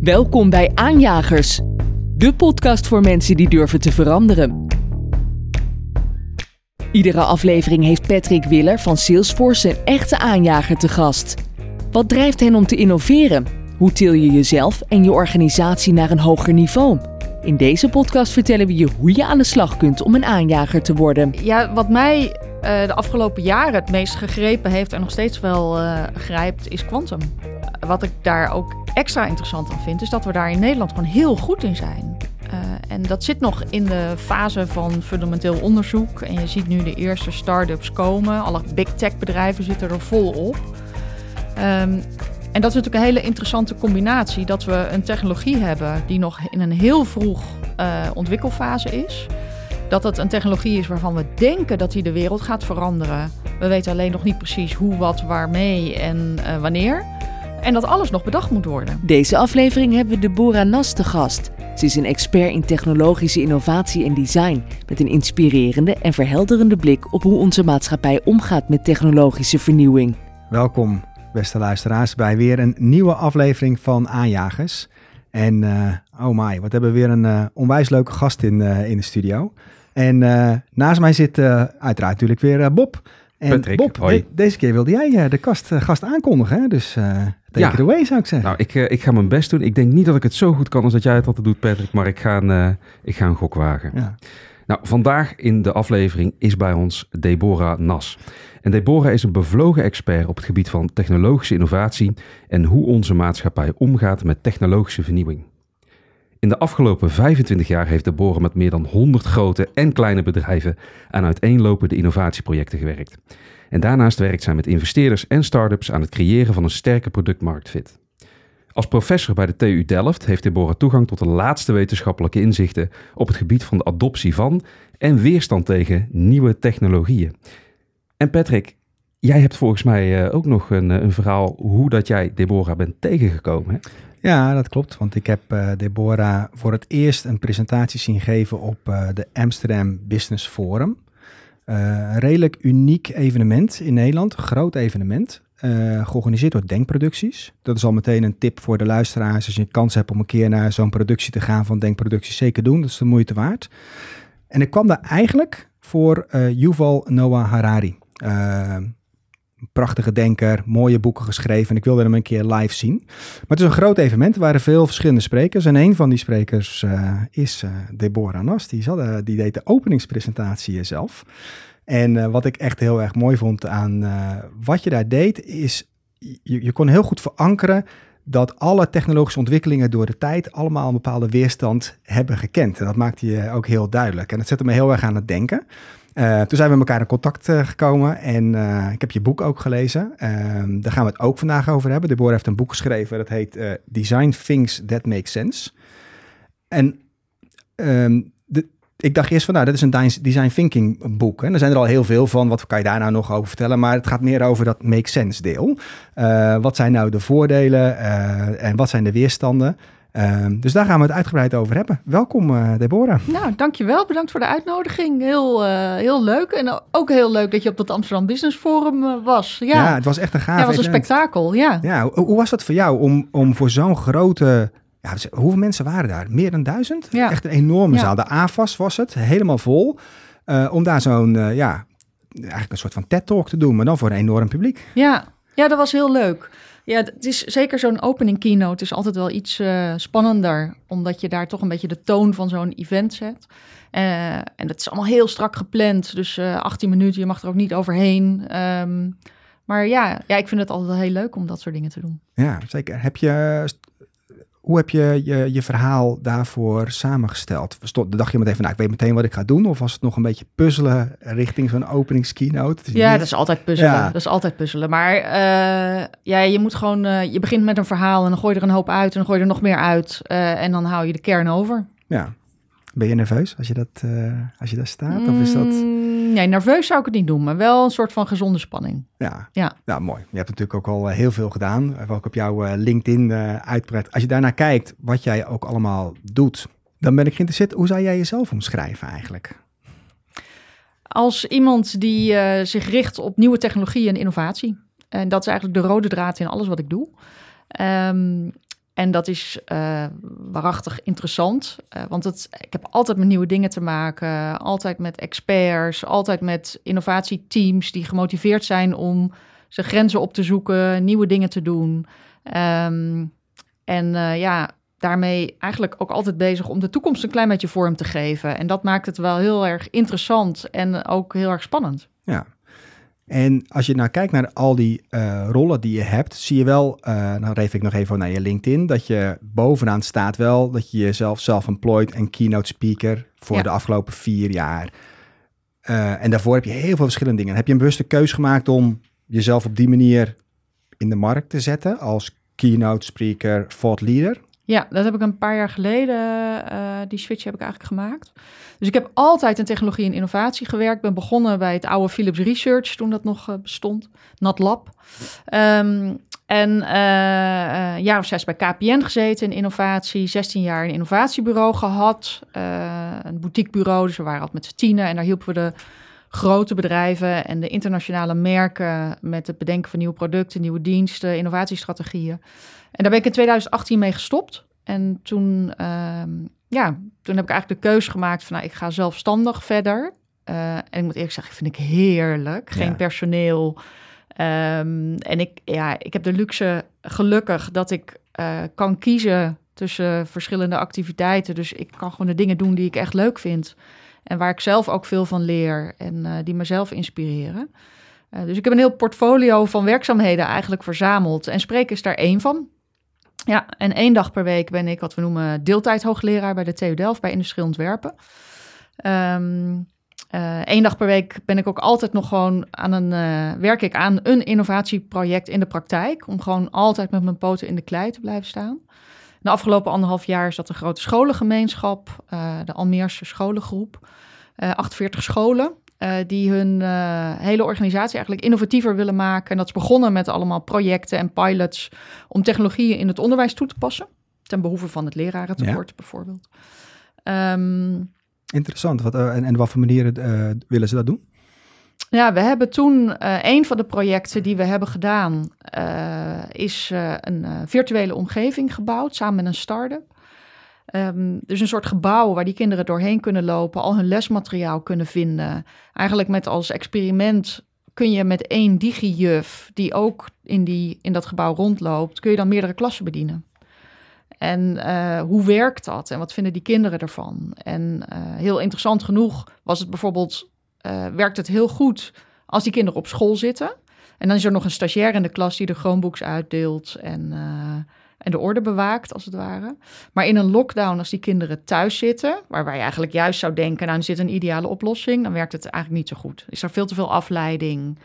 Welkom bij Aanjagers, de podcast voor mensen die durven te veranderen. Iedere aflevering heeft Patrick Willer van Salesforce een echte aanjager te gast. Wat drijft hen om te innoveren? Hoe til je jezelf en je organisatie naar een hoger niveau? In deze podcast vertellen we je hoe je aan de slag kunt om een aanjager te worden. Ja, wat mij eh, de afgelopen jaren het meest gegrepen heeft en nog steeds wel eh, grijpt, is quantum. Wat ik daar ook extra interessant aan vind, is dat we daar in Nederland gewoon heel goed in zijn. Uh, en dat zit nog in de fase van fundamenteel onderzoek. En je ziet nu de eerste start-ups komen. Alle big tech bedrijven zitten er vol op. Um, en dat is natuurlijk een hele interessante combinatie. Dat we een technologie hebben die nog in een heel vroeg uh, ontwikkelfase is. Dat het een technologie is waarvan we denken dat die de wereld gaat veranderen. We weten alleen nog niet precies hoe, wat, waarmee en uh, wanneer. En dat alles nog bedacht moet worden. Deze aflevering hebben we Deborah Nas te gast. Ze is een expert in technologische innovatie en design. Met een inspirerende en verhelderende blik op hoe onze maatschappij omgaat met technologische vernieuwing. Welkom, beste luisteraars, bij weer een nieuwe aflevering van Aanjagers. En uh, oh my, wat hebben we weer een uh, onwijs leuke gast in, uh, in de studio. En naast mij zit uiteraard natuurlijk weer Bob. En Patrick, Bob, hoi. de- deze keer wilde jij de kast, gast aankondigen, hè? dus take Ja. it away zou ik zeggen. Nou, ik, eh, ik ga mijn best doen. Ik denk niet dat ik het zo goed kan als dat jij het altijd doet, Patrick. Maar ik ga een, eh, ik ga een gok wagen. Ja. Nou, vandaag in de aflevering is bij ons Deborah Nas. En Deborah is een bevlogen expert op het gebied van technologische innovatie en hoe onze maatschappij omgaat met technologische vernieuwing. In de afgelopen 25 jaar heeft Deborah met meer dan 100 grote en kleine bedrijven aan uiteenlopende innovatieprojecten gewerkt. En daarnaast werkt zij met investeerders en start-ups aan het creëren van een sterke productmarktfit. Als professor bij de TU Delft heeft Deborah toegang tot de laatste wetenschappelijke inzichten op het gebied van de adoptie van en weerstand tegen nieuwe technologieën. En Patrick, jij hebt volgens mij eh, ook nog een, eh, een verhaal hoe dat jij Deborah bent tegengekomen. Hè? Ja, dat klopt. Want ik heb eh, Deborah voor het eerst een presentatie zien geven op eh, de Amsterdam Business Forum. Eh, een redelijk uniek evenement in Nederland, groot evenement. georganiseerd door Denkproducties. Dat is al meteen een tip voor de luisteraars. Als je een kans hebt om een keer naar zo'n productie te gaan van Denkproducties, zeker doen. Dat is de moeite waard. En ik kwam daar eigenlijk voor Yuval Noah Harari. Prachtige denker, mooie boeken geschreven. En ik wilde hem een keer live zien. Maar het is een groot evenement. Er waren veel verschillende sprekers. En een van die sprekers eh, is eh, Deborah Nas. Die, zat, eh, die deed de openingspresentatie zelf. En wat ik echt heel erg mooi vond aan wat je daar deed, is je, je kon heel goed verankeren dat alle technologische ontwikkelingen door de tijd allemaal een bepaalde weerstand hebben gekend. En dat maakte je ook heel duidelijk. En dat zette me heel erg aan het denken. Eh, toen zijn we met elkaar in contact eh, gekomen en eh, ik heb je boek ook gelezen. Ehm, daar gaan we het ook vandaag over hebben. Deborah heeft een boek geschreven dat heet Design Things That Make Sense. En ehm, de, ik dacht eerst van, nou, dat is een design- thinking boek. En er zijn er al heel veel van. Wat kan je daar nou nog over vertellen? Maar het gaat meer over dat make sense deel. Wat zijn nou de voordelen en wat zijn de weerstanden? Ehm, dus daar gaan we het uitgebreid over hebben. Welkom, eh, Deborah. Nou, dankjewel. Bedankt voor de uitnodiging. Heel, eh, heel leuk. En ook heel leuk dat je op dat Amsterdam Business Forum eh, was. Ja, Ja, ja. het was echt een gaaf het was een event. spektakel. Ja. Ja, hoe, hoe was dat voor jou om, om voor zo'n grote... Ja, dus hoeveel mensen waren daar? Meer dan duizend? Ja. Echt een enorme Ja. zaal. De AFAS was het, helemaal vol. Om daar zo'n, ja, eigenlijk een soort van TED-talk te doen, maar dan voor een enorm publiek. Ja. ja, dat was heel leuk. Ja, het is zeker zo'n opening keynote is altijd wel iets eh, spannender, omdat je daar toch een beetje de toon van zo'n event zet. Eh, en dat is allemaal heel strak gepland, dus eh 18 minuten, je mag er ook niet overheen. Ehm, maar ja, ja, ik vind het altijd heel leuk om dat soort dingen te doen. Ja, zeker. Heb je, hoe heb je je, je verhaal daarvoor samengesteld? Stond, dacht je meteen van, nou, ik weet meteen wat ik ga doen? Of was het nog een beetje puzzelen richting zo'n openingskeynote? Ja, dat is altijd puzzelen. Ja. Dat is altijd puzzelen. Maar eh, ja, je moet gewoon, eh, je begint met een verhaal en dan gooi je er een hoop uit en dan gooi je er nog meer uit. eh, en dan hou je de kern over. ja. Ben je nerveus als je, dat, als je daar staat? Of is dat... Mm, nee, nerveus zou ik het niet doen, maar wel een soort van gezonde spanning. Ja. Ja. Nou, mooi. Je hebt natuurlijk ook al eh, heel veel gedaan. Ook op jouw eh, LinkedIn eh uitgebreid. Als je daarnaar kijkt, wat jij ook allemaal doet, dan ben ik geïnteresseerd. Hoe zou jij jezelf omschrijven eigenlijk? Als iemand die zich richt op nieuwe technologie en innovatie. En dat is eigenlijk de rode draad in alles wat ik doe. Ehm, En dat is uh, waarachtig interessant. Uh, want het, ik heb altijd met nieuwe dingen te maken. Altijd met experts. Altijd met innovatieteams die gemotiveerd zijn om zijn grenzen op te zoeken. Nieuwe dingen te doen. Um, en uh, ja, daarmee eigenlijk ook altijd bezig om de toekomst een klein beetje vorm te geven. En dat maakt het wel heel erg interessant en ook heel erg spannend. Ja, en als je nou kijkt naar al die uh, rollen die je hebt, zie je wel, uh, nou reef ik nog even naar je LinkedIn, dat je bovenaan staat wel dat je jezelf self-employed en keynote speaker voor ja. de afgelopen vier jaar. Uh, en daarvoor heb je heel veel verschillende dingen. Heb je een bewuste keuze gemaakt om jezelf op die manier in de markt te zetten als keynote speaker, thought leader? Ja, dat heb ik een paar jaar geleden, uh, die switch heb ik eigenlijk gemaakt. Dus ik heb altijd in technologie en innovatie gewerkt. Ben begonnen bij het oude Philips Research, toen dat nog uh, bestond, NatLab. Um, en uh, een jaar of zes bij KPN gezeten in innovatie. 16 jaar een innovatiebureau gehad. een boutiquebureau, dus we waren altijd met z'n tienen. En daar hielpen we de grote bedrijven en de internationale merken... met het bedenken van nieuwe producten, nieuwe diensten, innovatiestrategieën. En daar ben ik in 2018 mee gestopt. En toen, uh, ja, toen heb ik eigenlijk de keuze gemaakt van, nou, ik ga zelfstandig verder. Uh, en ik moet eerlijk zeggen, vind ik heerlijk. Geen ja. personeel. Um, en ik, ja, ik heb de luxe, gelukkig, dat ik uh, kan kiezen tussen verschillende activiteiten. Dus ik kan gewoon de dingen doen die ik echt leuk vind. En waar ik zelf ook veel van leer en uh, die mezelf inspireren. Dus ik heb een heel portfolio van werkzaamheden eigenlijk verzameld. En spreken is daar één van. Ja, en één dag per week ben ik wat we noemen deeltijd hoogleraar bij de TU Delft bij Industrieel Ontwerpen. Um, uh, Eén dag per week ben ik ook altijd nog gewoon aan een, uh, werk ik aan een innovatieproject in de praktijk. Om gewoon altijd met mijn poten in de klei te blijven staan. De afgelopen anderhalf jaar is dat een grote scholengemeenschap, uh, de Almeerse scholengroep. 48 scholen. Uh, die hun uh, hele organisatie eigenlijk innovatiever willen maken. En dat is begonnen met allemaal projecten en pilots om technologieën in het onderwijs toe te passen. Ten behoeve van het lerarentekort ja. bijvoorbeeld. Um, Interessant. Wat, uh, en, en wat voor manieren willen ze dat doen? Ja, we hebben toen een van de projecten die we hebben gedaan, is een virtuele omgeving gebouwd samen met een start-up. Um, dus een soort gebouw waar die kinderen doorheen kunnen lopen, al hun lesmateriaal kunnen vinden. Eigenlijk met als experiment kun je met één digijuf, die ook in, die, in dat gebouw rondloopt, kun je dan meerdere klassen bedienen. En uh, hoe werkt dat en wat vinden die kinderen ervan? En uh, heel interessant genoeg was het bijvoorbeeld, uh, werkt het heel goed als die kinderen op school zitten. En dan is er nog een stagiair in de klas die de Chromebooks uitdeelt en en de orde bewaakt, als het ware. Maar in een lockdown, als die kinderen thuis zitten, waarbij je eigenlijk juist zou denken, nou, er zit een ideale oplossing, dan werkt het eigenlijk niet zo goed. Is er veel te veel afleiding?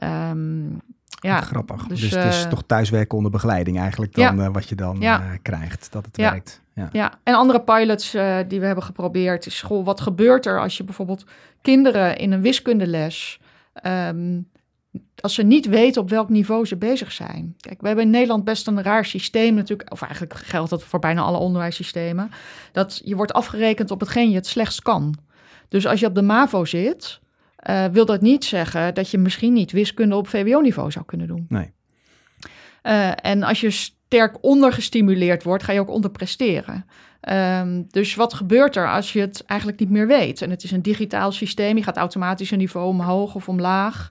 Um, ja, grappig. Dus, dus het is uh, toch thuiswerken onder begeleiding eigenlijk dan ja, uh, wat je dan ja. uh, krijgt, dat het ja. werkt. Ja. ja, en andere pilots die we hebben geprobeerd is, goh, wat gebeurt er als je bijvoorbeeld kinderen in een wiskundeles um, als ze niet weten op welk niveau ze bezig zijn. Kijk, we hebben in Nederland best een raar systeem natuurlijk, of eigenlijk geldt dat voor bijna alle onderwijssystemen, dat je wordt afgerekend op hetgeen je het slechtst kan. Dus als je op de MAVO zit, uh, wil dat niet zeggen dat je misschien niet wiskunde op VWO-niveau zou kunnen doen. Nee. Uh, en als je sterk ondergestimuleerd wordt, ga je ook onderpresteren. Um, dus wat gebeurt er als je het eigenlijk niet meer weet? En het is een digitaal systeem, je gaat automatisch een niveau omhoog of omlaag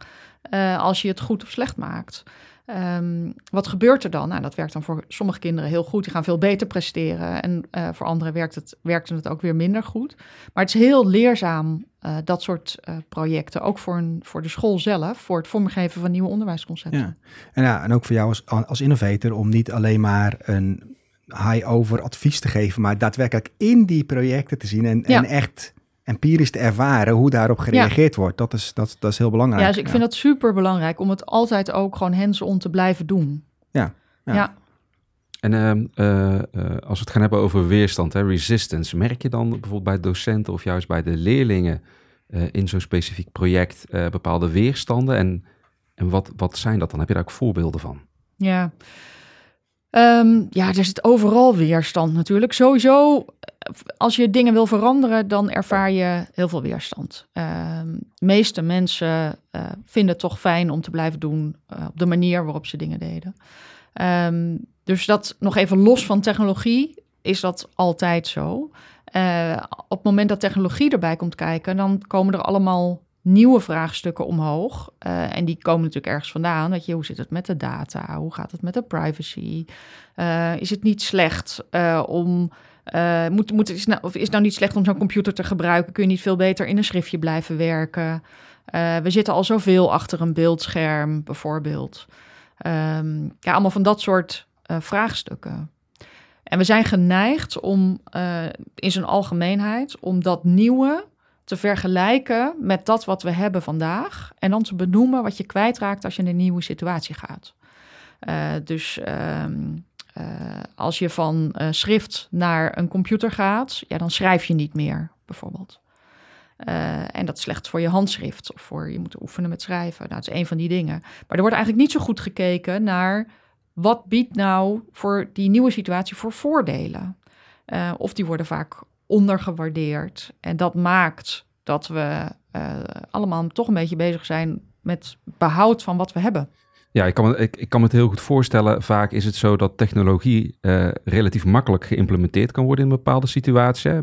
uh, als je het goed of slecht maakt. Um, wat gebeurt er dan? Nou, dat werkt dan voor sommige kinderen heel goed. Die gaan veel beter presteren. En uh, voor anderen werkt het, werkt het ook weer minder goed. Maar het is heel leerzaam, uh, dat soort projecten. Ook voor, een, voor de school zelf, voor het vormgeven van nieuwe onderwijsconcepten. Ja. En, ja, en ook voor jou als, als innovator om niet alleen maar een high-over advies te geven, maar daadwerkelijk in die projecten te zien en, ja. en echt empirisch te ervaren hoe daarop gereageerd ja. wordt. Dat is, dat, dat is heel belangrijk. Ja, dus ik ja. vind dat super belangrijk om het altijd ook gewoon hands-on te blijven doen. Ja. Ja. ja. En uh, uh, uh, als we het gaan hebben over weerstand, hè, resistance, merk je dan bijvoorbeeld bij docenten of juist bij de leerlingen eh, in zo'n specifiek project bepaalde weerstanden? En, en wat, wat zijn dat dan? Heb je daar ook voorbeelden van? Ja. Um, ja, er zit overal weerstand natuurlijk. Sowieso, als je dingen wil veranderen, dan ervaar je heel veel weerstand. De meeste mensen uh, vinden het toch fijn om te blijven doen uh, op de manier waarop ze dingen deden. Ehm, dus dat nog even los van technologie is dat altijd zo. Uh, op het moment dat technologie erbij komt kijken, dan komen er allemaal nieuwe vraagstukken omhoog. En die komen natuurlijk ergens vandaan. Dat je, hoe zit het met de data? Hoe gaat het met de privacy? Is het niet slecht om. Moet, moet, is, nou, of is nou niet slecht om zo'n computer te gebruiken? Kun je niet veel beter in een schriftje blijven werken? we zitten al zoveel achter een beeldscherm, bijvoorbeeld. Um, ja, allemaal van dat soort vraagstukken. En we zijn geneigd om in zijn algemeenheid om dat nieuwe te vergelijken met dat wat we hebben vandaag. En dan te benoemen wat je kwijtraakt als je in een nieuwe situatie gaat. Dus uh, als je van schrift naar een computer gaat, ja, dan schrijf je niet meer, bijvoorbeeld. en dat is slecht voor je handschrift of voor je moet oefenen met schrijven. Nou, dat is een van die dingen. Maar er wordt eigenlijk niet zo goed gekeken naar wat biedt nou voor die nieuwe situatie voor voordelen? Of die worden vaak ondergewaardeerd. En dat maakt dat we allemaal toch een beetje bezig zijn met behoud van wat we hebben. Ja, ik kan, ik, kan me het heel goed voorstellen. Vaak is het zo dat technologie uh, relatief makkelijk geïmplementeerd kan worden in een bepaalde situatie. Uh,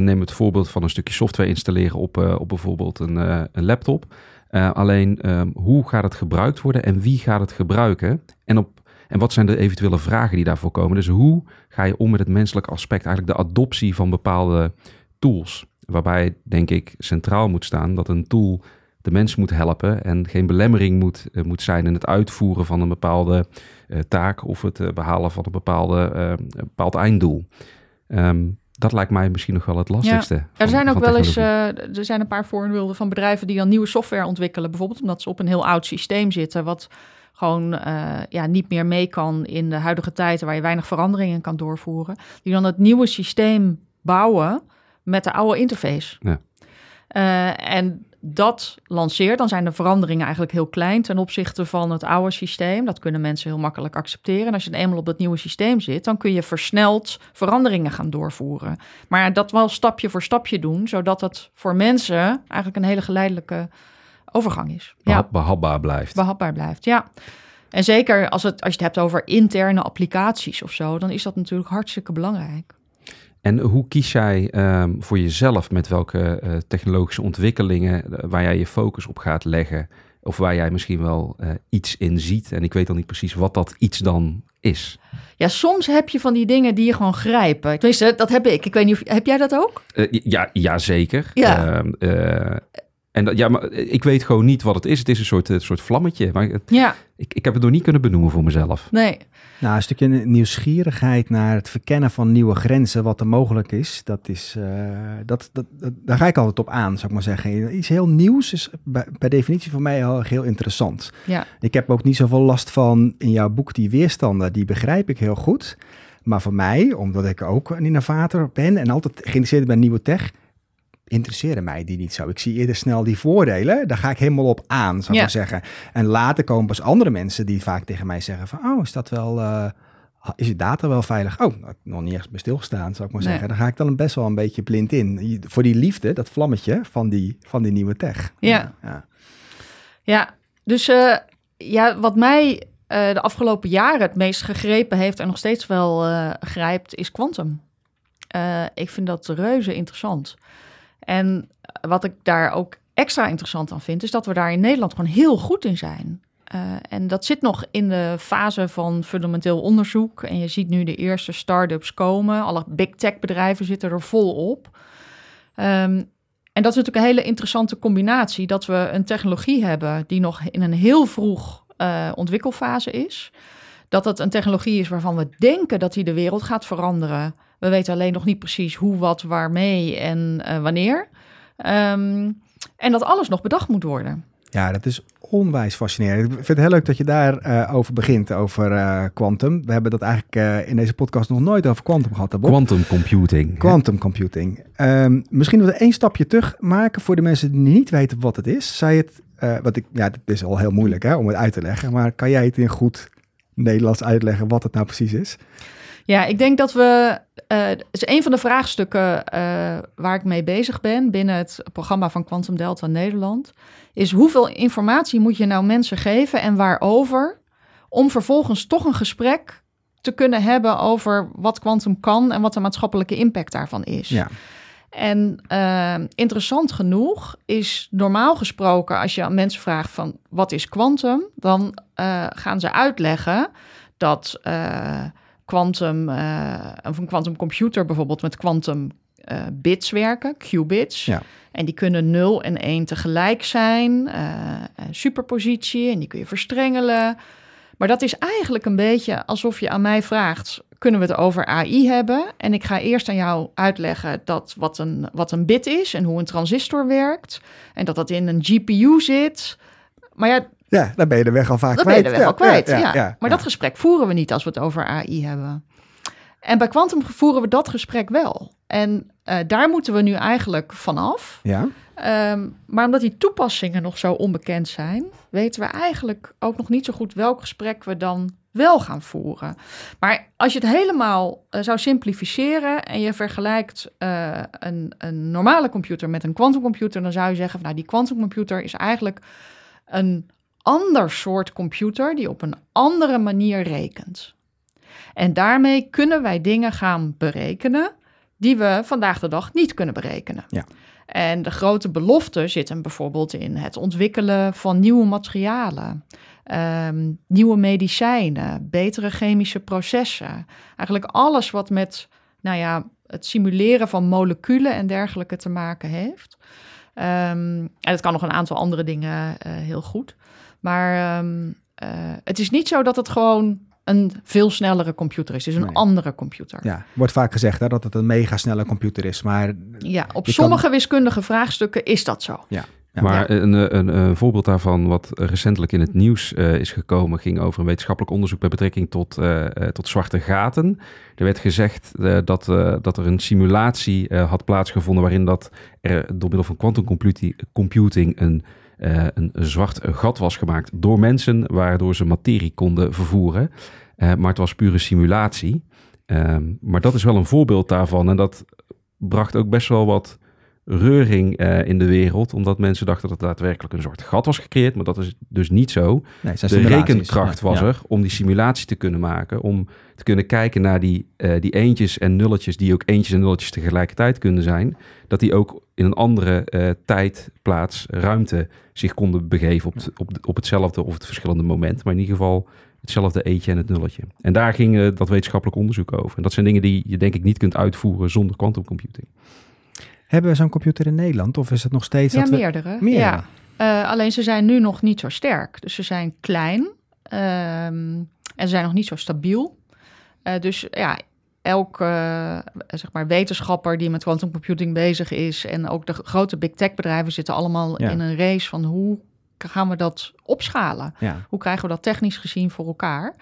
neem het voorbeeld van een stukje software installeren op, uh, op bijvoorbeeld een, een laptop. alleen ehm, hoe gaat het gebruikt worden en wie gaat het gebruiken? En op en wat zijn de eventuele vragen die daarvoor komen? Dus hoe ga je om met het menselijke aspect, eigenlijk de adoptie van bepaalde tools? Waarbij, denk ik, centraal moet staan dat een tool de mens moet helpen en geen belemmering moet, uh, moet zijn in het uitvoeren van een bepaalde uh, taak of het uh, behalen van een bepaalde, bepaald einddoel. Um, dat lijkt mij misschien nog wel het lastigste. Ja. er zijn ook wel eens er zijn een paar voorbeelden van bedrijven die dan nieuwe software ontwikkelen, bijvoorbeeld omdat ze op een heel oud systeem zitten, wat gewoon uh, ja, niet meer mee kan in de huidige tijd, waar je weinig veranderingen kan doorvoeren, die dan het nieuwe systeem bouwen met de oude interface. Ja. Uh, en dat lanceert, dan zijn de veranderingen eigenlijk heel klein ten opzichte van het oude systeem. Dat kunnen mensen heel makkelijk accepteren. En als je eenmaal op het nieuwe systeem zit, dan kun je versneld veranderingen gaan doorvoeren. Maar dat wel stapje voor stapje doen, zodat het voor mensen eigenlijk een hele geleidelijke overgang is. ja. Behapbaar blijft. Behapbaar blijft, ja. En zeker als, het, als je het hebt over interne applicaties of zo, dan is dat natuurlijk hartstikke belangrijk. En hoe kies jij um, voor jezelf met welke uh, technologische ontwikkelingen uh, waar jij je focus op gaat leggen? Of waar jij misschien wel uh, iets in ziet. En ik weet dan niet precies wat dat iets dan is. Ja, soms heb je van die dingen die je gewoon grijpen. Tenminste, dat heb ik. Ik weet niet of heb jij dat ook? ja, ja, zeker. Ja. En dat, ja, maar ik weet gewoon niet wat het is. Het is een soort, een soort vlammetje. Maar ja. ik, ik heb het nog niet kunnen benoemen voor mezelf. Nee. Nou, een stukje nieuwsgierigheid naar het verkennen van nieuwe grenzen, wat er mogelijk is, dat is, uh, dat, dat, dat, daar ga ik altijd op aan, zou ik maar zeggen. Iets heel nieuws is bij, per definitie voor mij heel interessant. Ja. Ik heb ook niet zoveel last van in jouw boek die weerstanden, die begrijp ik heel goed. Maar voor mij, omdat ik ook een innovator ben en altijd geïnteresseerd ben in nieuwe tech, interesseren mij die niet zo. Ik zie eerder snel die voordelen. Daar ga ik helemaal op aan, zou ik zeggen. En later komen pas andere mensen die vaak tegen mij zeggen van... oh, is dat wel... Uh, is je data wel veilig? Oh, nog niet echt bij stilgestaan, zou ik maar zeggen. Dan ga ik dan best wel een beetje blind in. Voor die liefde, dat vlammetje van die, van die nieuwe tech. Ja, ja. ja dus uh, ja, wat mij uh, de afgelopen jaren het meest gegrepen heeft... en nog steeds wel grijpt, is quantum. ik vind dat reuze interessant. En wat ik daar ook extra interessant aan vind, is dat we daar in Nederland gewoon heel goed in zijn. Uh, en dat zit nog in de fase van fundamenteel onderzoek. En je ziet nu de eerste start-ups komen. Alle big tech bedrijven zitten er vol op. Um, en dat is natuurlijk een hele interessante combinatie. Dat we een technologie hebben die nog in een heel vroeg uh, ontwikkelfase is. Dat het een technologie is waarvan we denken dat die de wereld gaat veranderen. We weten alleen nog niet precies hoe, wat, waarmee en uh, wanneer. Um, en dat alles nog bedacht moet worden. Ja, dat is onwijs fascinerend. Ik vind het heel leuk dat je daarover uh, over begint, over uh, quantum. We hebben dat eigenlijk uh, in deze podcast nog nooit over quantum gehad. Quantum computing. Quantum computing. Um, misschien dat we één stapje terug maken voor de mensen die niet weten wat het is. Zij het, wat ik, ja, het is al heel moeilijk hè, om het uit te leggen, maar kan jij het in goed Nederlands uitleggen wat het nou precies is? Ja, ik denk dat we. Uh, is een van de vraagstukken uh, waar ik mee bezig ben binnen het programma van Quantum Delta Nederland. Is hoeveel informatie moet je nou mensen geven en waarover om vervolgens toch een gesprek te kunnen hebben over wat kwantum kan en wat de maatschappelijke impact daarvan is. Ja. En uh, interessant genoeg is normaal gesproken, als je aan mensen vraagt van wat is kwantum, dan uh, gaan ze uitleggen dat kwantum, uh, een kwantumcomputer bijvoorbeeld met kwantum bits werken, qubits. Ja. En die kunnen 0 en 1 tegelijk zijn, superpositie, en die kun je verstrengelen. Maar dat is eigenlijk een beetje alsof je aan mij vraagt: kunnen we het over AI hebben? En ik ga eerst aan jou uitleggen dat wat een, wat een bit is en hoe een transistor werkt. En dat dat in een GPU zit. Maar ja, ja, dan ben je de weg al vaak dan kwijt. ben je de weg al kwijt, ja. ja, ja maar dat gesprek voeren we niet als we het over AI hebben. En bij Quantum voeren we dat gesprek wel. En uh, daar moeten we nu eigenlijk vanaf. Ja. Um, maar omdat die toepassingen nog zo onbekend zijn, weten we eigenlijk ook nog niet zo goed welk gesprek we dan wel gaan voeren. Maar als je het helemaal uh, zou simplificeren en je vergelijkt uh, een, een, normale computer met een quantumcomputer, dan zou je zeggen: van, nou, die quantumcomputer is eigenlijk een ander soort computer die op een andere manier rekent. En daarmee kunnen wij dingen gaan berekenen die we vandaag de dag niet kunnen berekenen. Ja. En de grote belofte zit hem bijvoorbeeld in het ontwikkelen van nieuwe materialen, um, nieuwe medicijnen, betere chemische processen. Eigenlijk alles wat met nou ja, het simuleren van moleculen en dergelijke te maken heeft. Um, en het kan nog een aantal andere dingen uh, heel goed. Maar um, uh, het is niet zo dat het gewoon een veel snellere computer is. Het is een Nee. andere computer. Ja, wordt vaak gezegd hè, dat het een mega snelle computer is. Maar Ja, op sommige wiskundige vraagstukken is dat zo. ja, Maar een, een, een, een voorbeeld daarvan, wat recentelijk in het nieuws eh, is gekomen, ging over een wetenschappelijk onderzoek met betrekking tot, eh, eh, tot zwarte gaten. Er werd gezegd eh, dat, eh, dat er een simulatie eh, had plaatsgevonden waarin dat er door middel van quantum computi- computing een, eh, een zwart gat was gemaakt door mensen, waardoor ze materie konden vervoeren. Eh, maar het was pure simulatie. Ehm, maar dat is wel een voorbeeld daarvan en dat bracht ook best wel wat reuring eh, in de wereld, omdat mensen dachten dat er daadwerkelijk een soort gat was gecreëerd, maar dat is dus niet zo. nee, De rekenkracht was Ja. er om die simulatie te kunnen maken, om te kunnen kijken naar die, eh, die eentjes en nulletjes, die ook eentjes en nulletjes tegelijkertijd kunnen zijn, dat die ook in een andere eh, tijd, plaats, ruimte zich konden begeven op, op, op hetzelfde of het verschillende moment, maar in ieder geval hetzelfde eentje en het nulletje. En daar ging dat wetenschappelijk onderzoek over. En dat zijn dingen die je denk ik niet kunt uitvoeren zonder quantum computing. Hebben we zo'n computer in Nederland? Of is het nog steeds Ja, dat we... meerdere. Meerdere? Ja. Eh, alleen ze zijn nu nog niet zo sterk. Dus ze zijn klein ehm, en ze zijn nog niet zo stabiel. Eh, dus ja, elke eh, zeg maar, wetenschapper die met quantum computing bezig is... en ook de grote big tech bedrijven zitten allemaal Ja. in een race van... hoe gaan we dat opschalen? Ja. Hoe krijgen we dat technisch gezien voor elkaar?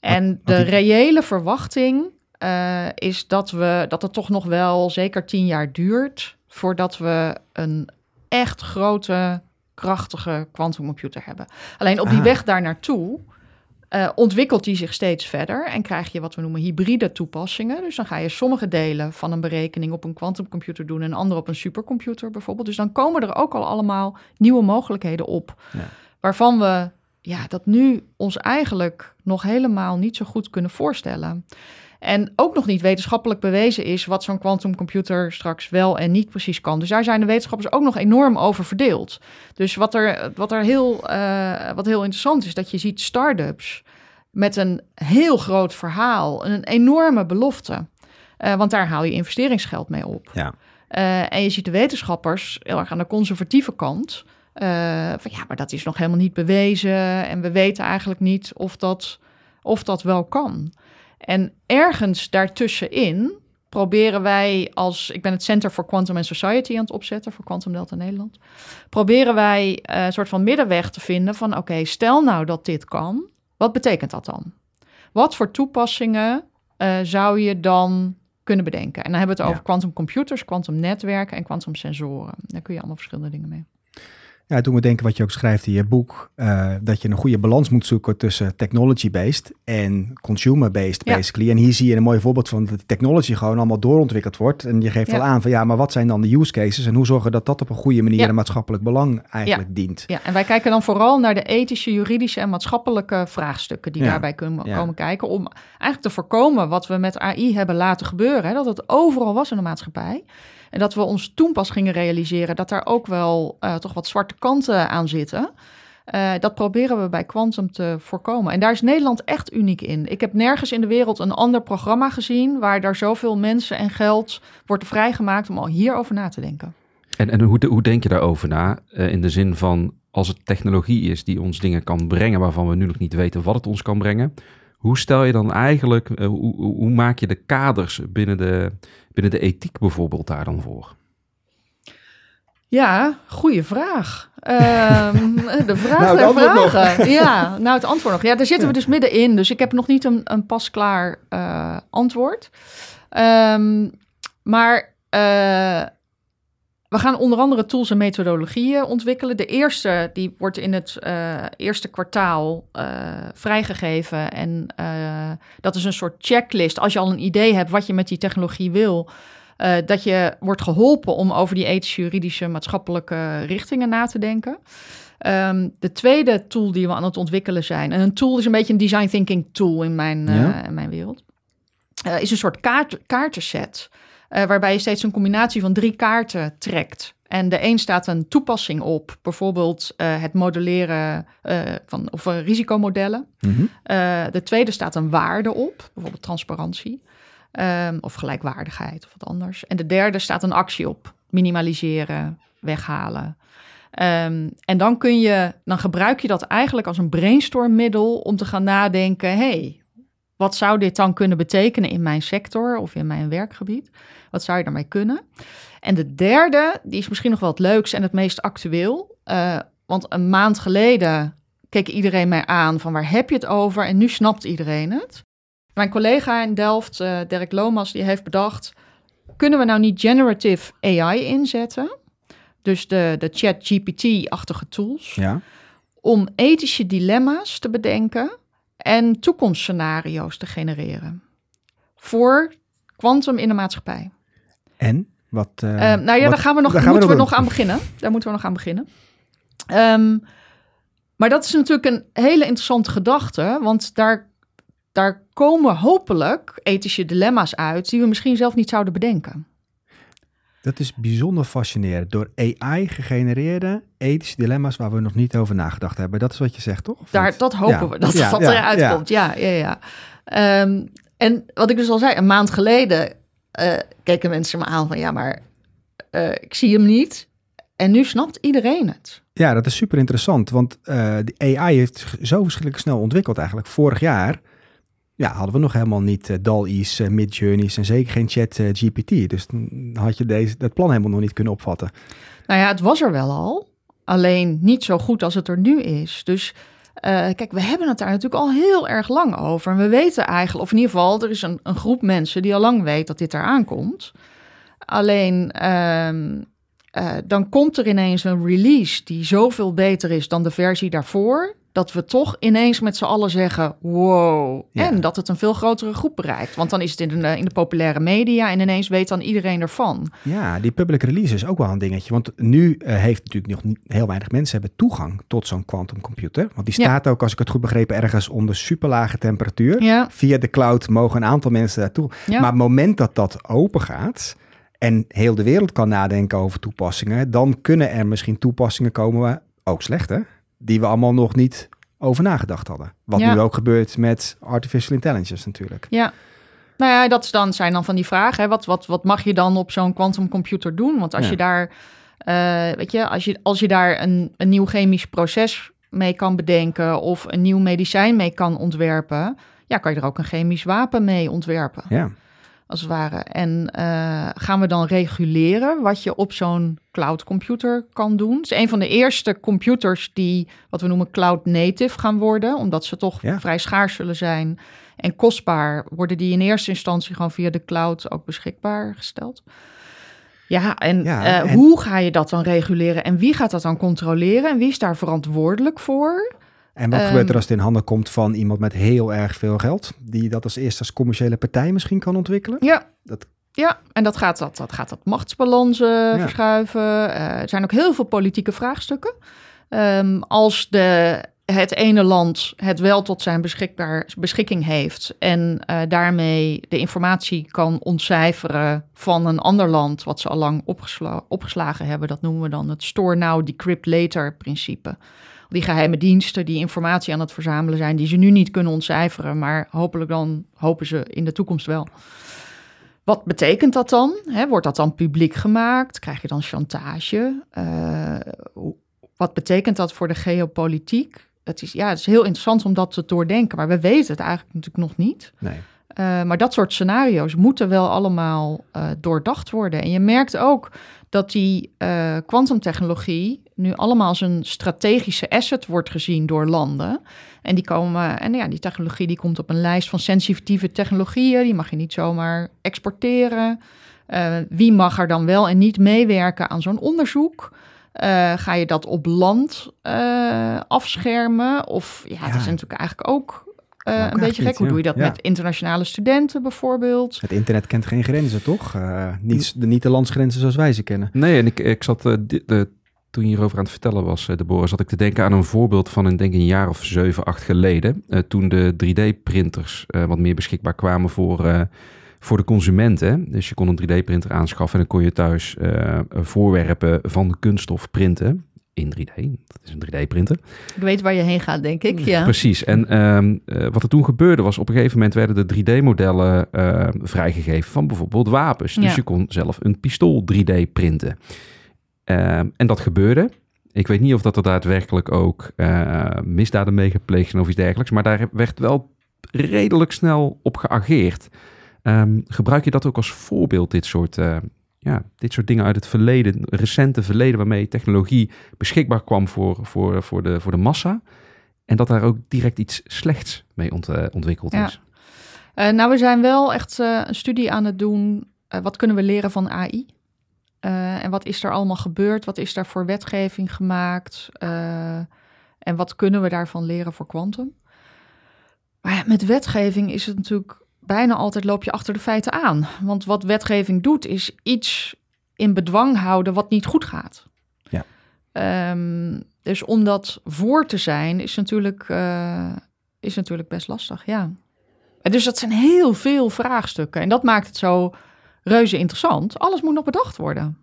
En de reële verwachting eh, is dat, we, dat het toch nog wel zeker tien jaar duurt voordat we een echt grote, krachtige quantumcomputer hebben. Alleen op die Ah. weg daar naartoe eh, ontwikkelt die zich steeds verder en krijg je wat we noemen hybride toepassingen. Dus dan ga je sommige delen van een berekening op een quantumcomputer doen en andere op een supercomputer bijvoorbeeld. Dus dan komen er ook al allemaal nieuwe mogelijkheden op, Ja. waarvan we ja, dat nu ons eigenlijk nog helemaal niet zo goed kunnen voorstellen. En ook nog niet wetenschappelijk bewezen is wat zo'n quantumcomputer straks wel en niet precies kan. Dus daar zijn de wetenschappers ook nog enorm over verdeeld. Dus wat er, wat er heel, eh, wat heel interessant is, dat je ziet start-ups met een heel groot verhaal, en een enorme belofte. Eh, want daar haal je investeringsgeld mee op. Ja. Eh, en je ziet de wetenschappers heel erg aan de conservatieve kant. van ja, maar dat is nog helemaal niet bewezen. En we weten eigenlijk niet of dat, of dat wel kan. En ergens daartussenin proberen wij als... Ik ben het Center for Quantum and Society aan het opzetten... voor Quantum Delta Nederland. Proberen wij eh, een soort van middenweg te vinden van... oké, stel nou dat dit kan. Wat betekent dat dan? Wat voor toepassingen eh, zou je dan kunnen bedenken? En dan hebben we het Ja. over quantum computers, quantum netwerken en quantum sensoren. Daar kun je allemaal verschillende dingen mee. Ja, toen we denken wat je ook schrijft in je boek, uh, dat je een goede balans moet zoeken tussen technology-based en consumer-based, Ja. basically. En hier zie je een mooi voorbeeld van dat de technology gewoon allemaal doorontwikkeld wordt. En je geeft Ja. al aan van ja, maar wat zijn dan de use cases en hoe zorgen dat dat op een goede manier Ja. een maatschappelijk belang eigenlijk dient? Ja, en wij kijken dan vooral naar de ethische, juridische en maatschappelijke vraagstukken die daarbij kunnen komen kijken. Om eigenlijk te voorkomen wat we met AI hebben laten gebeuren. Hè, dat het overal was in de maatschappij. En dat we ons toen pas gingen realiseren dat daar ook wel eh, toch wat zwarte kanten aan zitten. Eh, dat proberen we bij Quantum te voorkomen. En daar is Nederland echt uniek in. Ik heb nergens in de wereld een ander programma gezien waar daar zoveel mensen en geld wordt vrijgemaakt om al hierover na te denken. En, en hoe, hoe denk je daarover na? Eh, in de zin van, als het technologie is die ons dingen kan brengen waarvan we nu nog niet weten wat het ons kan brengen. Hoe stel je dan eigenlijk, eh, hoe, hoe, maak je de kaders binnen de, binnen de ethiek bijvoorbeeld daar dan voor? Ja, goede vraag. Ehm, de vraag Nou, vragen. Ja, nou het antwoord nog. Ja, daar zitten we dus middenin. Dus ik heb nog niet een, een pasklaar eh, antwoord. Ehm, maar eh, we gaan onder andere tools en methodologieën ontwikkelen. De eerste, die wordt in het eh, eerste kwartaal eh, vrijgegeven. En eh, dat is een soort checklist. Als je al een idee hebt wat je met die technologie wil... dat je wordt geholpen om over die ethische, juridische, maatschappelijke richtingen na te denken. Ehm, de tweede tool die we aan het ontwikkelen zijn... en een tool is een beetje een design thinking tool in mijn, Ja. in mijn wereld... is een soort kaart, kaartenset... eh, waarbij je steeds een combinatie van drie kaarten trekt. En de een staat een toepassing op, bijvoorbeeld eh, het modelleren eh, van of risicomodellen. Mhm. De tweede staat een waarde op, bijvoorbeeld transparantie ehm, of gelijkwaardigheid of wat anders. En de derde staat een actie op, minimaliseren, weghalen. Ehm, en dan kun je, dan gebruik je dat eigenlijk als een brainstormmiddel om te gaan nadenken: hey, wat zou dit dan kunnen betekenen in mijn sector of in mijn werkgebied? Wat zou je daarmee kunnen? En de derde, die is misschien nog wel het leukste en het meest actueel. Eh, want een maand geleden keek iedereen mij aan van waar heb je het over? En nu snapt iedereen het. Mijn collega in Delft, eh, Dirk Lomas, die heeft bedacht... kunnen we nou niet generative AI inzetten? Dus de, de chat-GPT-achtige tools... Ja. om ethische dilemma's te bedenken... en toekomstscenario's te genereren. Voor quantum in de maatschappij. En? Wat, eh, Ehm, nou ja, wat- daar gaan we nog, moeten we nog nog aan beginnen. Daar moeten we nog aan beginnen. Ehm, maar dat is natuurlijk een hele interessante gedachte, want daar, daar komen hopelijk ethische dilemma's uit die we misschien zelf niet zouden bedenken. Dat is bijzonder fascinerend. Door AI gegenereerde ethische dilemma's waar we nog niet over nagedacht hebben. Dat is wat je zegt, toch? Daar, dat hopen Ja. we, dat Ja, dat ja, eruit komt. Ja, ja, ja. Ehm, en wat ik dus al zei, een maand geleden eh, keken mensen me aan van ja, maar eh, ik zie hem niet. En nu snapt iedereen het. Ja, dat is super interessant, want eh de AI heeft zich zo verschrikkelijk snel ontwikkeld eigenlijk. Vorig jaar ja, hadden we nog helemaal niet eh, DAL-E's, eh, Midjourneys en zeker geen chat eh, GPT. Dus dan had je deze, dat plan helemaal nog niet kunnen opvatten. Nou ja, het was er wel al. Alleen niet zo goed als het er nu is. Dus kijk, we hebben het daar natuurlijk al heel erg lang over. En we weten eigenlijk, of in ieder geval, er is een, een groep mensen die al lang weet dat dit eraan komt. Alleen ehm, eh, dan komt er ineens een release die zoveel beter is dan de versie daarvoor. Dat we toch ineens met z'n allen zeggen: wow. Ja. En dat het een veel grotere groep bereikt. Want dan is het in de, in de populaire media en ineens weet dan iedereen ervan. Ja, die public release is ook wel een dingetje. Want nu eh, heeft natuurlijk nog niet, heel weinig mensen hebben toegang tot zo'n quantumcomputer. Want die Ja. staat ook, als ik het goed begrepen, ergens onder superlage temperatuur. Ja, Via de cloud mogen een aantal mensen daartoe. Maar op het moment dat dat open gaat en heel de wereld kan nadenken over toepassingen, dan kunnen er misschien toepassingen komen, ook slechte, die we allemaal nog niet over nagedacht hadden. Wat Ja. nu ook gebeurt met artificial intelligence natuurlijk. Ja. Nou ja, dat is dan, zijn dan van die vragen. Hè. Wat, wat, wat mag je dan op zo'n quantumcomputer doen? Want als Ja. je daar, eh, weet je, als je, als je daar een, een nieuw chemisch proces mee kan bedenken of een nieuw medicijn mee kan ontwerpen, ja, kan je er ook een chemisch wapen mee ontwerpen, Ja, als het ware. En eh, gaan we dan reguleren wat je op zo'n cloudcomputer kan doen? Het is een van de eerste computers die, wat we noemen cloud native gaan worden, omdat ze toch Ja. vrij schaars zullen zijn en kostbaar, worden die in eerste instantie gewoon via de cloud ook beschikbaar gesteld. Ja, en, Ja, eh, en- hoe ga je dat dan reguleren en wie gaat dat dan controleren en wie is daar verantwoordelijk voor? En wat Ehm, gebeurt er als het in handen komt van iemand met heel erg veel geld, die dat als eerste als commerciële partij misschien kan ontwikkelen? Ja. Dat- Ja, en dat gaat dat, dat, gaat dat machtsbalansen verschuiven. Eh, er zijn ook heel veel politieke vraagstukken. Ehm, als de, het ene land het wel tot zijn beschikbaar, beschikking heeft en eh, daarmee de informatie kan ontcijferen van een ander land wat ze al lang opgesla- opgeslagen hebben, dat noemen we dan het store now, decrypt later principe. Die geheime diensten die informatie aan het verzamelen zijn, die ze nu niet kunnen ontcijferen, maar hopelijk dan hopen ze in de toekomst wel. Wat betekent dat dan? Wordt dat dan publiek gemaakt? Krijg je dan chantage? Eh, wat betekent dat voor de geopolitiek? Het is, ja, het is heel interessant om dat te doordenken, maar we weten het eigenlijk natuurlijk nog niet. Nee. Eh, maar dat soort scenario's moeten wel allemaal eh, doordacht worden. En je merkt ook dat die eh, kwantumtechnologie nu allemaal als een strategische asset wordt gezien door landen. En die komen, en ja, die technologie die komt op een lijst van sensitieve technologieën. Die mag je niet zomaar exporteren. Eh, wie mag er dan wel en niet meewerken aan zo'n onderzoek? Eh, ga je dat op land afschermen? Of ja, het Ja. is natuurlijk eigenlijk ook eh, ook een beetje gek. Hoe doe je dat Ja. met internationale studenten bijvoorbeeld? Het internet kent geen grenzen, toch? Eh, niet, de, niet de landsgrenzen zoals wij ze kennen. Nee, en ik, ik zat, eh, di- de, toen je hierover aan het vertellen was, eh Deborah, zat ik te denken aan een voorbeeld van een, denk ik, een jaar of zeven, acht geleden. eh, toen de 3D-printers eh, wat meer beschikbaar kwamen voor, eh, voor de consumenten. Dus je kon een 3D-printer aanschaffen en dan kon je thuis eh, voorwerpen van kunststof printen. In 3D, dat is een 3D-printer. Ik weet waar je heen gaat, denk ik. Ja. Precies. En ehm, eh, wat er toen gebeurde was, op een gegeven moment werden de 3D-modellen eh, vrijgegeven van bijvoorbeeld wapens. Dus je kon zelf een pistool 3D printen. Ehm, en dat gebeurde. Ik weet niet of dat er daadwerkelijk ook eh, misdaden mee gepleegd zijn of iets dergelijks. Maar daar werd wel redelijk snel op geageerd. Ehm, gebruik je dat ook als voorbeeld, dit soort, ja, dit soort dingen uit het verleden, recente verleden, waarmee technologie beschikbaar kwam voor, voor, voor, de, voor de massa? En dat daar ook direct iets slechts mee ont, eh, ontwikkeld Ja. is. Eh, nou, we zijn wel echt eh, een studie aan het doen. Wat kunnen we leren van AI? En wat is er allemaal gebeurd? Wat is daar voor wetgeving gemaakt? En wat kunnen we daarvan leren voor kwantum? Maar ja, met wetgeving is het natuurlijk bijna altijd loop je achter de feiten aan. Want wat wetgeving doet, is iets in bedwang houden wat niet goed gaat. Ja. Ehm, dus om dat voor te zijn, is natuurlijk, eh, is natuurlijk best lastig, ja. En Dus dat zijn heel veel vraagstukken. En dat maakt het zo reuze interessant. Alles moet nog bedacht worden.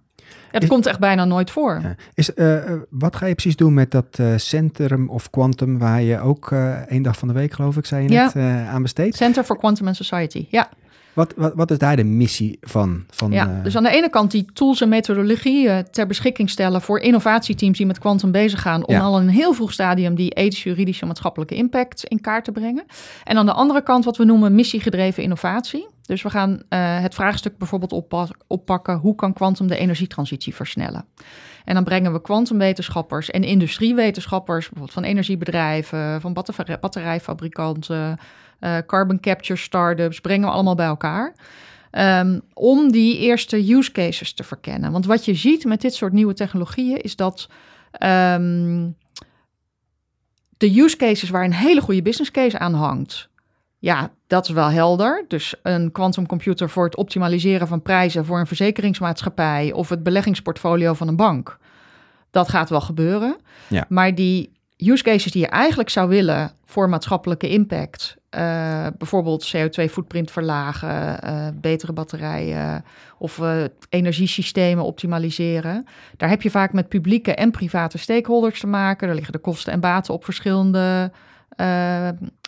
Is- komt echt bijna nooit voor. Ja. Is, eh, eh, wat ga je precies doen met dat eh, Centrum of Quantum, waar je ook één dag van de week, geloof ik, zei je net, aan besteedt? Center for Quantum and Society. Ja, Wat, wat, wat is daar de missie van? van ja. dus aan de ene kant die tools en methodologieën ter beschikking stellen voor innovatieteams die met quantum bezig gaan. Om Ja. al in een heel vroeg stadium die ethische, juridische en maatschappelijke impact in kaart te brengen. En aan de andere kant wat we noemen missiegedreven innovatie. Dus we gaan eh, het vraagstuk bijvoorbeeld oppa- oppakken. Hoe kan quantum de energietransitie versnellen? En dan brengen we kwantumwetenschappers en industriewetenschappers, bijvoorbeeld van energiebedrijven, van batter- batterijfabrikanten, eh, carbon capture startups, brengen we allemaal bij elkaar. Ehm, om die eerste use cases te verkennen. Want wat je ziet met dit soort nieuwe technologieën is dat ehm, de use cases waar een hele goede business case aan hangt, ja, dat is wel helder. Dus een quantumcomputer voor het optimaliseren van prijzen voor een verzekeringsmaatschappij of het beleggingsportfolio van een bank. Dat gaat wel gebeuren. Ja. Maar die use cases die je eigenlijk zou willen voor maatschappelijke impact, eh, bijvoorbeeld CO2-footprint verlagen, eh, betere batterijen of eh, energiesystemen optimaliseren, daar heb je vaak met publieke en private stakeholders te maken. Daar liggen de kosten en baten op verschillende,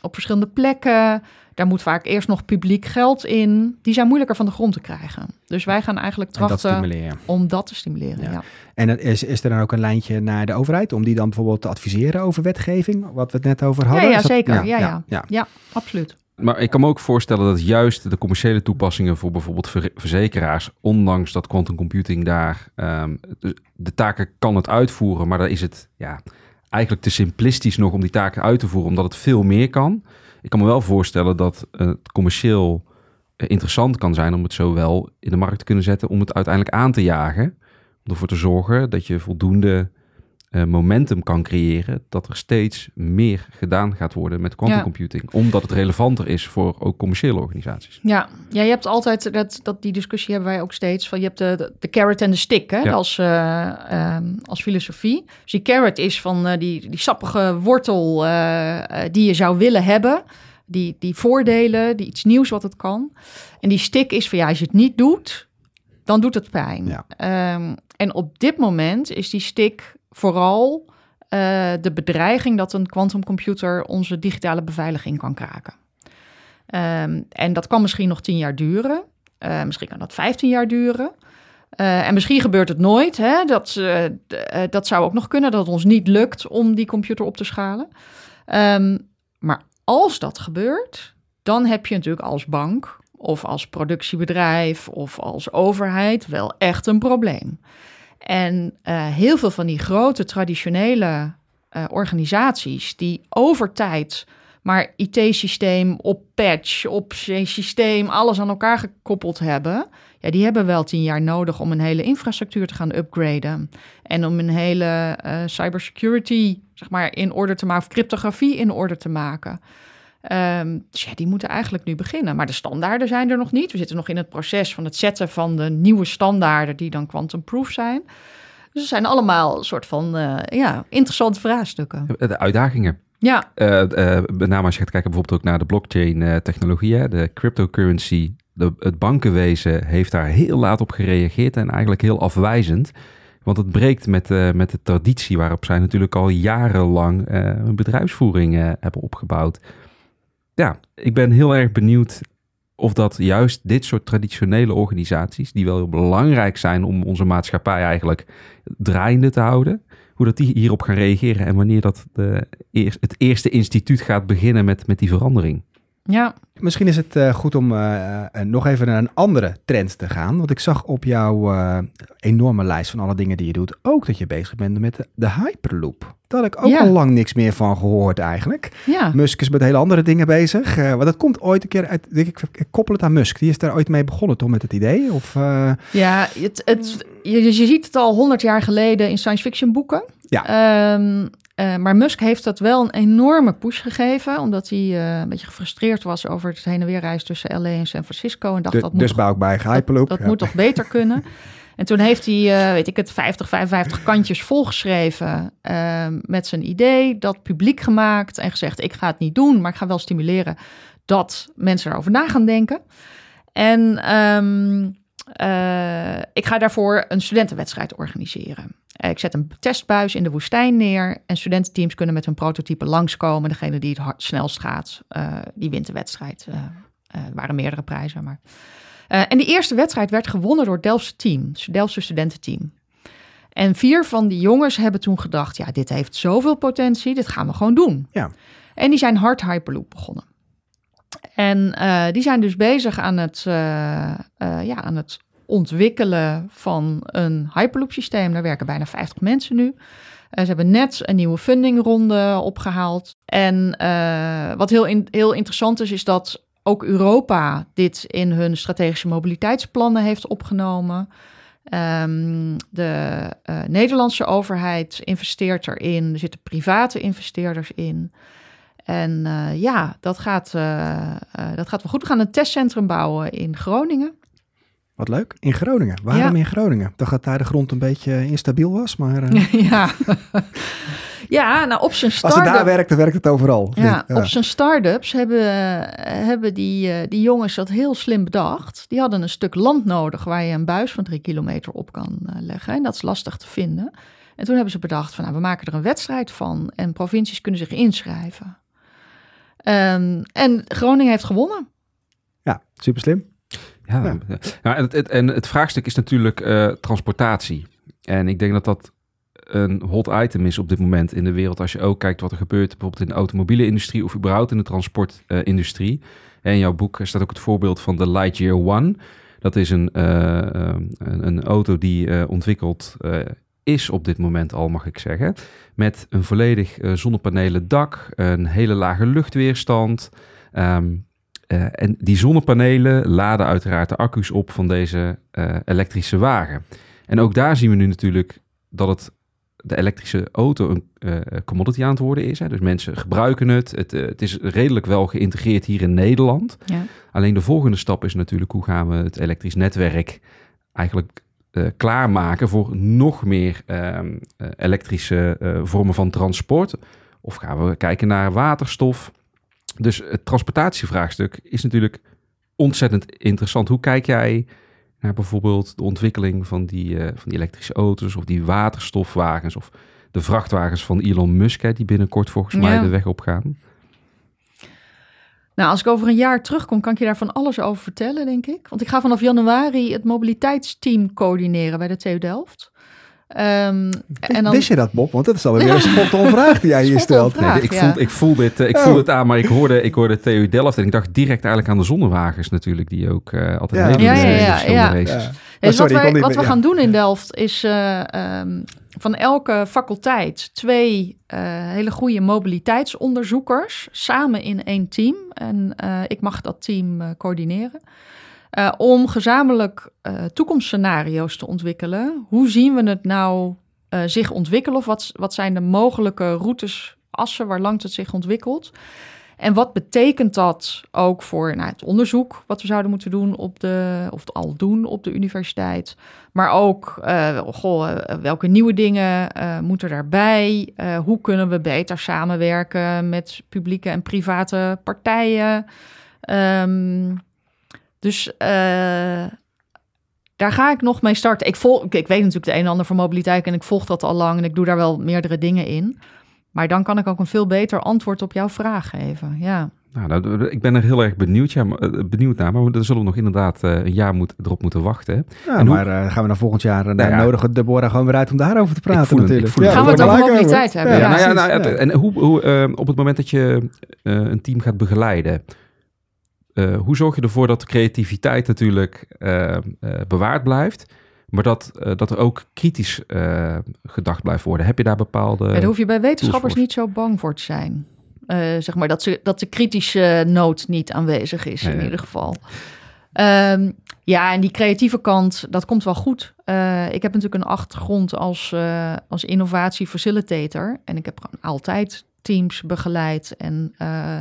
op verschillende plekken. Daar moet vaak eerst nog publiek geld in. Die zijn moeilijker van de grond te krijgen. Dus wij gaan eigenlijk dat trachten om dat te stimuleren. Ja. Ja. En is, is er dan ook een lijntje naar de overheid om die dan bijvoorbeeld te adviseren over wetgeving, wat we het net over hadden? ja, dat- zeker. Ja, ja. ja. ja, absoluut. Maar ik kan me ook voorstellen dat juist de commerciële toepassingen voor bijvoorbeeld ver- verzekeraars, ondanks dat quantum computing daar ehm, de, de taken kan het uitvoeren, maar daar is het ja, eigenlijk te simplistisch nog om die taken uit te voeren, omdat het veel meer kan. Ik kan me wel voorstellen dat het commercieel eh, interessant kan zijn om het zowel in de markt te kunnen zetten om het uiteindelijk aan te jagen. Om ervoor te zorgen dat je voldoende uh, momentum kan creëren dat er steeds meer gedaan gaat worden met quantum Ja. computing. Omdat het relevanter is voor ook commerciële organisaties. Ja, ja je hebt altijd, dat, dat, die discussie hebben wij ook steeds, van je hebt de, de, de carrot en de stick hè, Ja. als, eh, ehm, als filosofie. Dus die carrot is van eh, die, die sappige wortel eh, eh, die je zou willen hebben. Die, die voordelen, die iets nieuws wat het kan. En die stick is van ja, als je het niet doet, dan doet het pijn. Ja. Ehm, en op dit moment is die stick vooral eh, de bedreiging dat een quantumcomputer onze digitale beveiliging kan kraken. Ehm, en dat kan misschien nog tien jaar duren. Eh, misschien kan dat 15 jaar duren. Eh, en misschien gebeurt het nooit. Hè? Dat, dat zou ook nog kunnen, dat het ons niet lukt om die computer op te schalen. Ehm, maar als dat gebeurt, dan heb je natuurlijk als bank of als productiebedrijf of als overheid wel echt een probleem. En eh, heel veel van die grote traditionele eh, organisaties die over tijd maar IT-systeem op patch, op systeem, alles aan elkaar gekoppeld hebben. Ja, die hebben wel tien jaar nodig om een hele infrastructuur te gaan upgraden. En om een hele eh, cybersecurity, zeg maar, in orde te maken, of cryptografie in orde te maken. Ehm, dus ja, die moeten eigenlijk nu beginnen. Maar de standaarden zijn er nog niet. We zitten nog in het proces van het zetten van de nieuwe standaarden die dan quantum-proof zijn. Dus het zijn allemaal een soort van eh, ja, interessante vraagstukken. De uitdagingen. Ja, Eh, eh, met name als je gaat kijken bijvoorbeeld ook naar de blockchain-technologieën, de cryptocurrency. De, het bankenwezen heeft daar heel laat op gereageerd en eigenlijk heel afwijzend. Want het breekt met, eh, met de traditie waarop zij natuurlijk al jarenlang eh, een bedrijfsvoering eh, hebben opgebouwd. Ja, ik ben heel erg benieuwd of dat juist dit soort traditionele organisaties, die wel heel belangrijk zijn om onze maatschappij eigenlijk draaiende te houden, hoe dat die hierop gaan reageren en wanneer dat de, het eerste instituut gaat beginnen met, met die verandering. Ja, Misschien is het eh, goed om eh, eh, nog even naar een andere trend te gaan. Want ik zag op jouw enorme lijst van alle dingen die je doet ook dat je bezig bent met de, de Hyperloop. Daar had ik ook Ja. al lang niks meer van gehoord eigenlijk. ja. Musk is met hele andere dingen bezig. want dat komt ooit een keer uit, ik, ik koppel het aan Musk. Die is daar ooit mee begonnen toch met het idee? Of, Ja, het, het, je, je ziet het al honderd jaar geleden in science fiction boeken. Ja. Ehm, eh, maar Musk heeft dat wel een enorme push gegeven, omdat hij eh, een beetje gefrustreerd was over het heen en weer reizen tussen LA en San Francisco. En dacht de- dat dus moet, bouw ik bij Hyperloop. dat Ja. moet toch beter kunnen. En toen heeft hij, eh, weet ik het, 50, 55 kantjes volgeschreven met zijn idee, dat publiek gemaakt en gezegd, ik ga het niet doen, maar ik ga wel stimuleren dat mensen erover na gaan denken. En ehm, eh, ik ga daarvoor een studentenwedstrijd organiseren. Eh, ik zet een testbuis in de woestijn neer en studententeams kunnen met hun prototype langskomen. Degene die het hard, snelst gaat, eh, die wint de wedstrijd. Eh, er waren meerdere prijzen, maar... En die eerste wedstrijd werd gewonnen door het Delftse team, het Delftse studententeam. En vier van die jongens hebben toen gedacht, ja, dit heeft zoveel potentie, dit gaan we gewoon doen. Ja. En die zijn hard Hyperloop begonnen. En die zijn dus bezig aan het, ja, aan het ontwikkelen van een Hyperloop systeem. Daar werken bijna 50 mensen nu. Eh, ze hebben net een nieuwe fundingronde opgehaald. En eh, wat heel, heel interessant is, is dat ook Europa dit in hun strategische mobiliteitsplannen heeft opgenomen. Ehm, de eh, Nederlandse overheid investeert erin. Er zitten private investeerders in. En ja, dat gaat, dat gaat wel goed. We gaan een testcentrum bouwen in Groningen. Wat leuk. In Groningen. Waarom Ja. in Groningen? Dat dat daar de grond een beetje instabiel was. Maar eh, ja. ja, nou op zijn als het start daar werkt, dan werkt het overal. Ja, op zijn start-ups hebben, eh, hebben die, eh, die jongens dat heel slim bedacht. Die hadden een stuk land nodig waar je een buis van drie kilometer op kan eh, leggen. En dat is lastig te vinden. En toen hebben ze bedacht van nou, we maken er een wedstrijd van. En provincies kunnen zich inschrijven. Ehm, en Groningen heeft gewonnen. Ja, super slim. Ja, Ja. ja. en, het, en het vraagstuk is natuurlijk eh, transportatie. En ik denk dat dat een hot item is op dit moment in de wereld. Als je ook kijkt wat er gebeurt bijvoorbeeld in de automobiele industrie of überhaupt in de transportindustrie. En in jouw boek staat ook het voorbeeld van de Lightyear One. Dat is een, eh, eh, een, een auto die eh, ontwikkeld eh, is op dit moment al, mag ik zeggen. Met een volledig eh, zonnepanelen dak, een hele lage luchtweerstand. Ehm, Eh, en die zonnepanelen laden uiteraard de accu's op van deze eh, elektrische wagen. En ook daar zien we nu natuurlijk dat het de elektrische auto een eh, commodity aan het worden is. Hè. Dus mensen gebruiken het. Het, het is redelijk wel geïntegreerd hier in Nederland. Ja. Alleen de volgende stap is natuurlijk hoe gaan we het elektrisch netwerk eigenlijk klaarmaken voor nog meer ehm, eh, elektrische vormen van transport. Of gaan we kijken naar waterstof. Dus het transportatievraagstuk is natuurlijk ontzettend interessant. Hoe kijk jij naar bijvoorbeeld de ontwikkeling van die, eh, van die elektrische auto's of die waterstofwagens of de vrachtwagens van Elon Musk, hè, die binnenkort volgens mij de weg op gaan? Nou, als ik over een jaar terugkom, kan ik je daar van alles over vertellen, denk ik. Want ik ga vanaf januari het mobiliteitsteam coördineren bij de TU Delft. Ehm, en dan... Wist je dat, Bob? Want dat is alweer weer een spontaan vraag die jij hier stelt. vraag. Nee, ik, ja. voel, ik, voel dit, eh, ik Oh. voel het aan, maar ik hoorde, ik hoorde TU Delft en ik dacht direct eigenlijk aan de zonnewagens natuurlijk, die ook eh, altijd Ja. meedoen Ja, in ja, ja, verschillende ja. races. Ja. Dus sorry, ik wat, kon wij, niet wat we ja. gaan doen in Delft is eh, ehm, van elke faculteit twee eh, hele goede mobiliteitsonderzoekers samen in één team. En eh, ik mag dat team eh, coördineren. Eh, om gezamenlijk eh, toekomstscenario's te ontwikkelen. Hoe zien we het nou eh, zich ontwikkelen? Of wat, wat zijn de mogelijke routes, assen waar langs het zich ontwikkelt? En wat betekent dat ook voor nou, het onderzoek wat we zouden moeten doen op de, of al doen op de universiteit? Maar ook, goh, welke nieuwe dingen moeten daarbij? Hoe kunnen we beter samenwerken met publieke en private partijen? Ehm, dus eh, daar ga ik nog mee starten. Ik, volg, ik weet natuurlijk de een en ander van mobiliteit en ik volg dat al lang en ik doe daar wel meerdere dingen in. Maar dan kan ik ook een veel beter antwoord op jouw vraag geven. Ja. Nou, nou, ik ben er heel erg benieuwd, ja, maar, eh, benieuwd naar, maar dan zullen we nog inderdaad eh, een jaar moet, erop moeten wachten. Ja, En hoe- maar eh, gaan we dan volgend jaar, Nou ja. nodigen Deborah gewoon weer uit om daarover te praten voel natuurlijk. ik voel hem. Gaan we het daar over mobiliteit hebben? Ja, Ja, nou ja, nou, ja, ja. En hoe, hoe eh, op het moment dat je eh, een team gaat begeleiden, eh, hoe zorg je ervoor dat de creativiteit natuurlijk eh, eh, bewaard blijft, maar dat, dat er ook kritisch gedacht blijft worden? Heb je daar bepaalde... Ja, daar hoef je bij wetenschappers niet zo bang voor te zijn. Zeg maar dat, ze, dat de kritische noot niet aanwezig is, in ieder geval. Ehm, ja, en die creatieve kant, dat komt wel goed. Ik heb natuurlijk een achtergrond als, eh als innovatie-facilitator. En ik heb gewoon altijd teams begeleid. En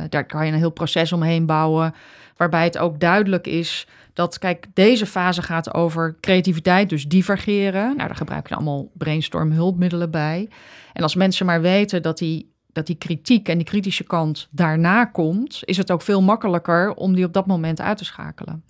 daar kan je een heel proces omheen bouwen. Waarbij het ook duidelijk is dat, kijk, deze fase gaat over creativiteit, dus divergeren. Nou, daar gebruik je allemaal brainstorm hulpmiddelen bij. En als mensen maar weten dat die, dat die kritiek en die kritische kant daarna komt, is het ook veel makkelijker om die op dat moment uit te schakelen.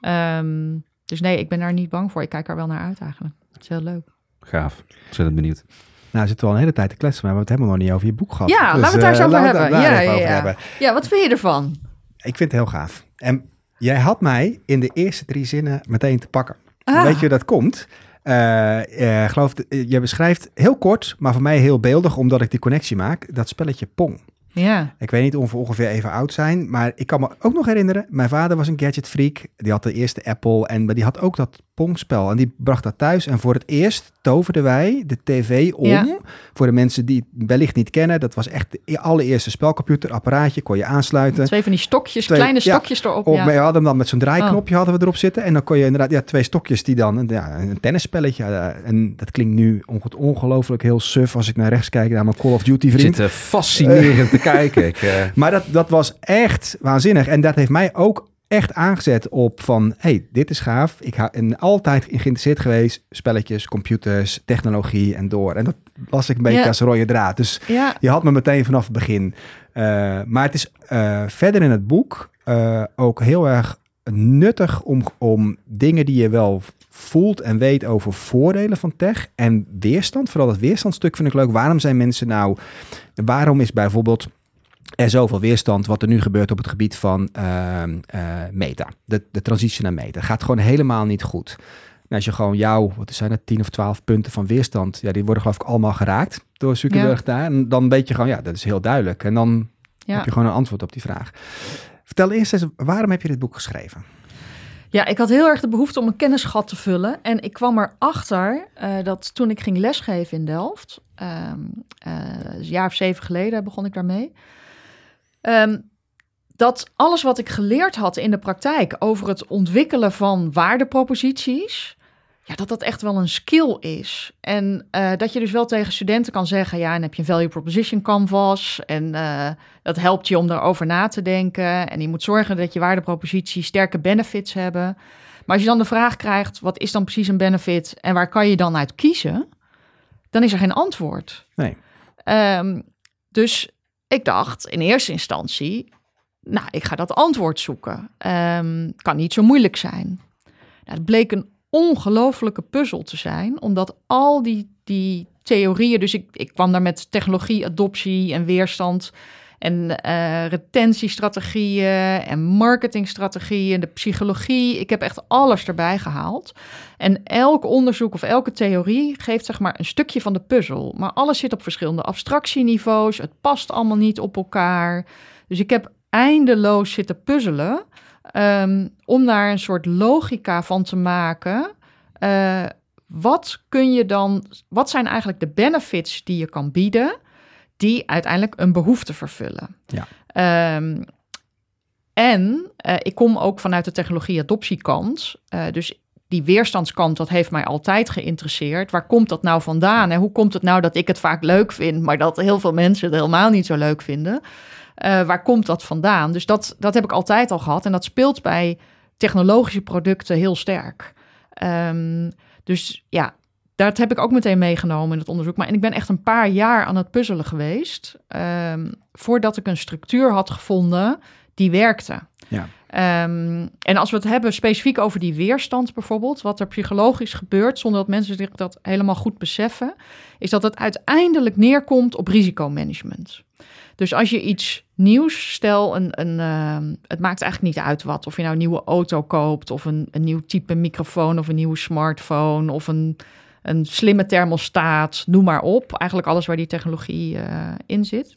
Ehm, dus nee, ik ben daar niet bang voor. Ik kijk er wel naar uit eigenlijk. Het is heel leuk. Gaaf, ontzettend benieuwd. Nou, zitten we al een hele tijd te kletsen, maar we hebben het helemaal nog niet over je boek gehad. Ja, laten we het daar eens eh, over laten we hebben. over ja. hebben. Ja, wat vind je ervan? Ik vind het heel gaaf. En jij had mij in de eerste drie zinnen meteen te pakken. Ah. Weet je hoe dat komt? Eh, eh, geloof, eh, je beschrijft heel kort, maar voor mij heel beeldig, omdat ik die connectie maak, dat spelletje Pong. Ja, Ik weet niet of we ongeveer even oud zijn, maar ik kan me ook nog herinneren, mijn vader was een gadget freak. Die had de eerste Apple en maar die had ook dat Pongspel en die bracht dat thuis. En voor het eerst toverden wij de tv om. Ja. Voor de mensen die het wellicht niet kennen, dat was echt de allereerste spelcomputer, apparaatje, kon je aansluiten. twee van die stokjes, Twee- kleine ja, stokjes erop. Op, ja. We hadden hem dan met zo'n draaiknopje hadden we erop zitten. En dan kon je inderdaad ja, twee stokjes die dan, ja, een tennisspelletje. eh, en dat klinkt nu onge- ongelooflijk heel suf als ik naar rechts kijk naar mijn Call of Duty vriend. zit fascinerend te kijken. Ik, eh, Maar dat, dat was echt waanzinnig. En dat heeft mij ook echt aangezet op van... hey, dit is gaaf. Ik ben altijd geïnteresseerd geweest. Spelletjes, computers, technologie en door. En dat las ik een beetje Ja. als rode draad. Dus ja, je had me meteen vanaf het begin. Eh, maar het is eh, verder in het boek eh, ook heel erg nuttig om, om dingen die je wel voelt en weet over voordelen van tech en weerstand. Vooral het weerstandstuk vind ik leuk. Waarom zijn mensen nou... Waarom is bijvoorbeeld er zoveel weerstand wat er nu gebeurt op het gebied van ehm, eh, meta. De, de transitie naar meta. Gaat gewoon helemaal niet goed. En als je gewoon jouw, wat zijn het, 10 of 12 punten van weerstand, ja, die worden geloof ik allemaal geraakt door Zuckerberg daar. En dan weet je gewoon, ja, dat is heel duidelijk. En dan ja. heb je gewoon een antwoord op die vraag. Vertel eerst eens, waarom heb je dit boek geschreven? Ja, ik had heel erg de behoefte om een kennisgat te vullen. En ik kwam erachter uh, dat toen ik ging lesgeven in Delft, um, uh, een jaar of zeven geleden begon ik daarmee. Um, dat alles wat ik geleerd had in de praktijk over het ontwikkelen van waardeproposities, ja, dat dat echt wel een skill is. En uh, dat je dus wel tegen studenten kan zeggen, ja, en heb je een value proposition canvas en uh, dat helpt je om daarover na te denken. En je moet zorgen dat je waardeproposities sterke benefits hebben. Maar als je dan de vraag krijgt, wat is dan precies een benefit en waar kan je dan uit kiezen? Dan is er geen antwoord. Nee. Um, dus ik dacht in eerste instantie, nou, ik ga dat antwoord zoeken. Um, kan niet zo moeilijk zijn. Nou, het bleek een ongelofelijke puzzel te zijn, omdat al die, die theorieën, dus ik, ik kwam daar met technologie, adoptie en weerstand en uh, retentiestrategieën en marketingstrategieën, de psychologie. Ik heb echt alles erbij gehaald. En elk onderzoek of elke theorie geeft zeg maar een stukje van de puzzel. Maar alles zit op verschillende abstractieniveaus. Het past allemaal niet op elkaar. Dus ik heb eindeloos zitten puzzelen um, om daar een soort logica van te maken. Uh, wat kun je dan, wat zijn eigenlijk de benefits die je kan bieden, die uiteindelijk een behoefte vervullen? Ja. Um, en uh, ik kom ook vanuit de technologie-adoptiekant. Uh, dus die weerstandskant, dat heeft mij altijd geïnteresseerd. Waar komt dat nou vandaan? En hoe komt het nou dat ik het vaak leuk vind, maar dat heel veel mensen het helemaal niet zo leuk vinden? Uh, waar komt dat vandaan? Dus dat, dat heb ik altijd al gehad. En dat speelt bij technologische producten heel sterk. Um, dus ja, dat heb ik ook meteen meegenomen in het onderzoek. Maar en ik ben echt een paar jaar aan het puzzelen geweest. Um, voordat ik een structuur had gevonden die werkte. Ja. Um, en als we het hebben specifiek over die weerstand bijvoorbeeld, wat er psychologisch gebeurt, zonder dat mensen zich dat helemaal goed beseffen, is dat het uiteindelijk neerkomt op risicomanagement. Dus als je iets nieuws, stel, een, een, uh, het maakt eigenlijk niet uit wat. Of je nou een nieuwe auto koopt, of een, een nieuw type microfoon, of een nieuwe smartphone, of een, een slimme thermostaat, noem maar op. Eigenlijk alles waar die technologie uh, in zit.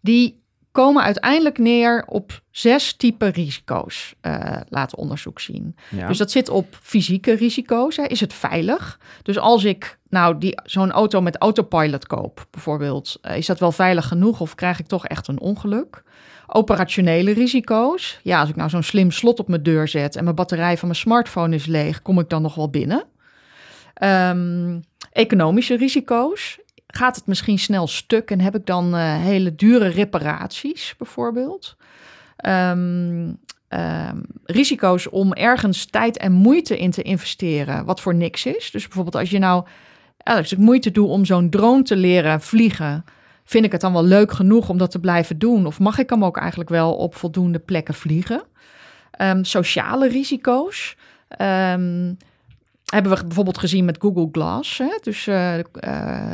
Die komen uiteindelijk neer op zes typen risico's, uh, laat onderzoek zien. Ja. Dus dat zit op fysieke risico's. Hè. Is het veilig? Dus als ik nou die zo'n auto met autopilot koop, bijvoorbeeld, uh, is dat wel veilig genoeg of krijg ik toch echt een ongeluk? Operationele risico's. Ja, als ik nou zo'n slim slot op mijn deur zet en mijn batterij van mijn smartphone is leeg, kom ik dan nog wel binnen? Um, economische risico's gaat het misschien snel stuk en heb ik dan uh, hele dure reparaties bijvoorbeeld. Um, um, risico's om ergens tijd en moeite in te investeren, wat voor niks is. Dus bijvoorbeeld als je nou, als ik moeite doe om zo'n drone te leren vliegen, vind ik het dan wel leuk genoeg om dat te blijven doen? Of mag ik hem ook eigenlijk wel op voldoende plekken vliegen? Sociale risico's. Hebben we bijvoorbeeld gezien met Google Glass. Hè? Dus uh, uh,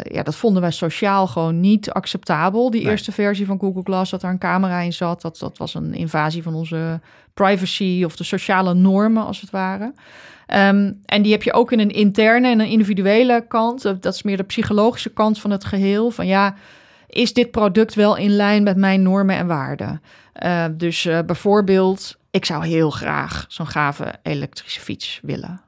ja, dat vonden wij sociaal gewoon niet acceptabel. Die nee. eerste versie van Google Glass, dat er een camera in zat, dat, dat was een invasie van onze privacy of de sociale normen, als het ware. Um, en die heb je ook in een interne en een individuele kant. Dat is meer de psychologische kant van het geheel. Van ja, is dit product wel in lijn met mijn normen en waarden? Uh, dus bijvoorbeeld, ik zou heel graag zo'n gave elektrische fiets willen.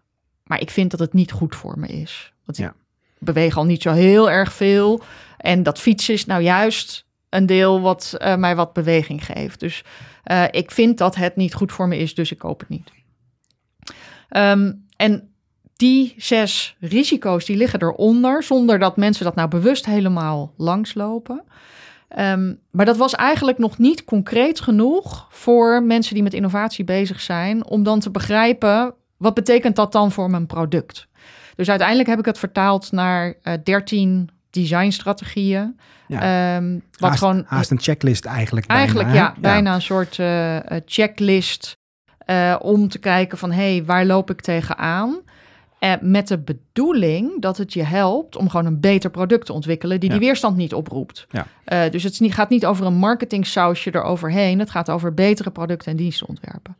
Maar ik vind dat het niet goed voor me is. Want ja. ik beweeg al niet zo heel erg veel. En dat fietsen is nou juist een deel wat uh, mij wat beweging geeft. Dus uh, ik vind dat het niet goed voor me is, dus ik koop het niet. Um, en die zes risico's die liggen eronder, zonder dat mensen dat nou bewust helemaal langslopen. Um, maar dat was eigenlijk nog niet concreet genoeg voor mensen die met innovatie bezig zijn, om dan te begrijpen wat betekent dat dan voor mijn product? Dus uiteindelijk heb ik het vertaald naar uh, 13 designstrategieën. Ja. Um, wat haast, gewoon, haast een checklist eigenlijk. Eigenlijk bijna, ja, ja, bijna een soort uh, checklist uh, om te kijken van hé, hey, waar loop ik tegenaan? Uh, met de bedoeling dat het je helpt om gewoon een beter product te ontwikkelen die Ja. die weerstand niet oproept. Ja. Dus het gaat niet over een marketing sausje eroverheen. Het gaat over betere producten en diensten ontwerpen.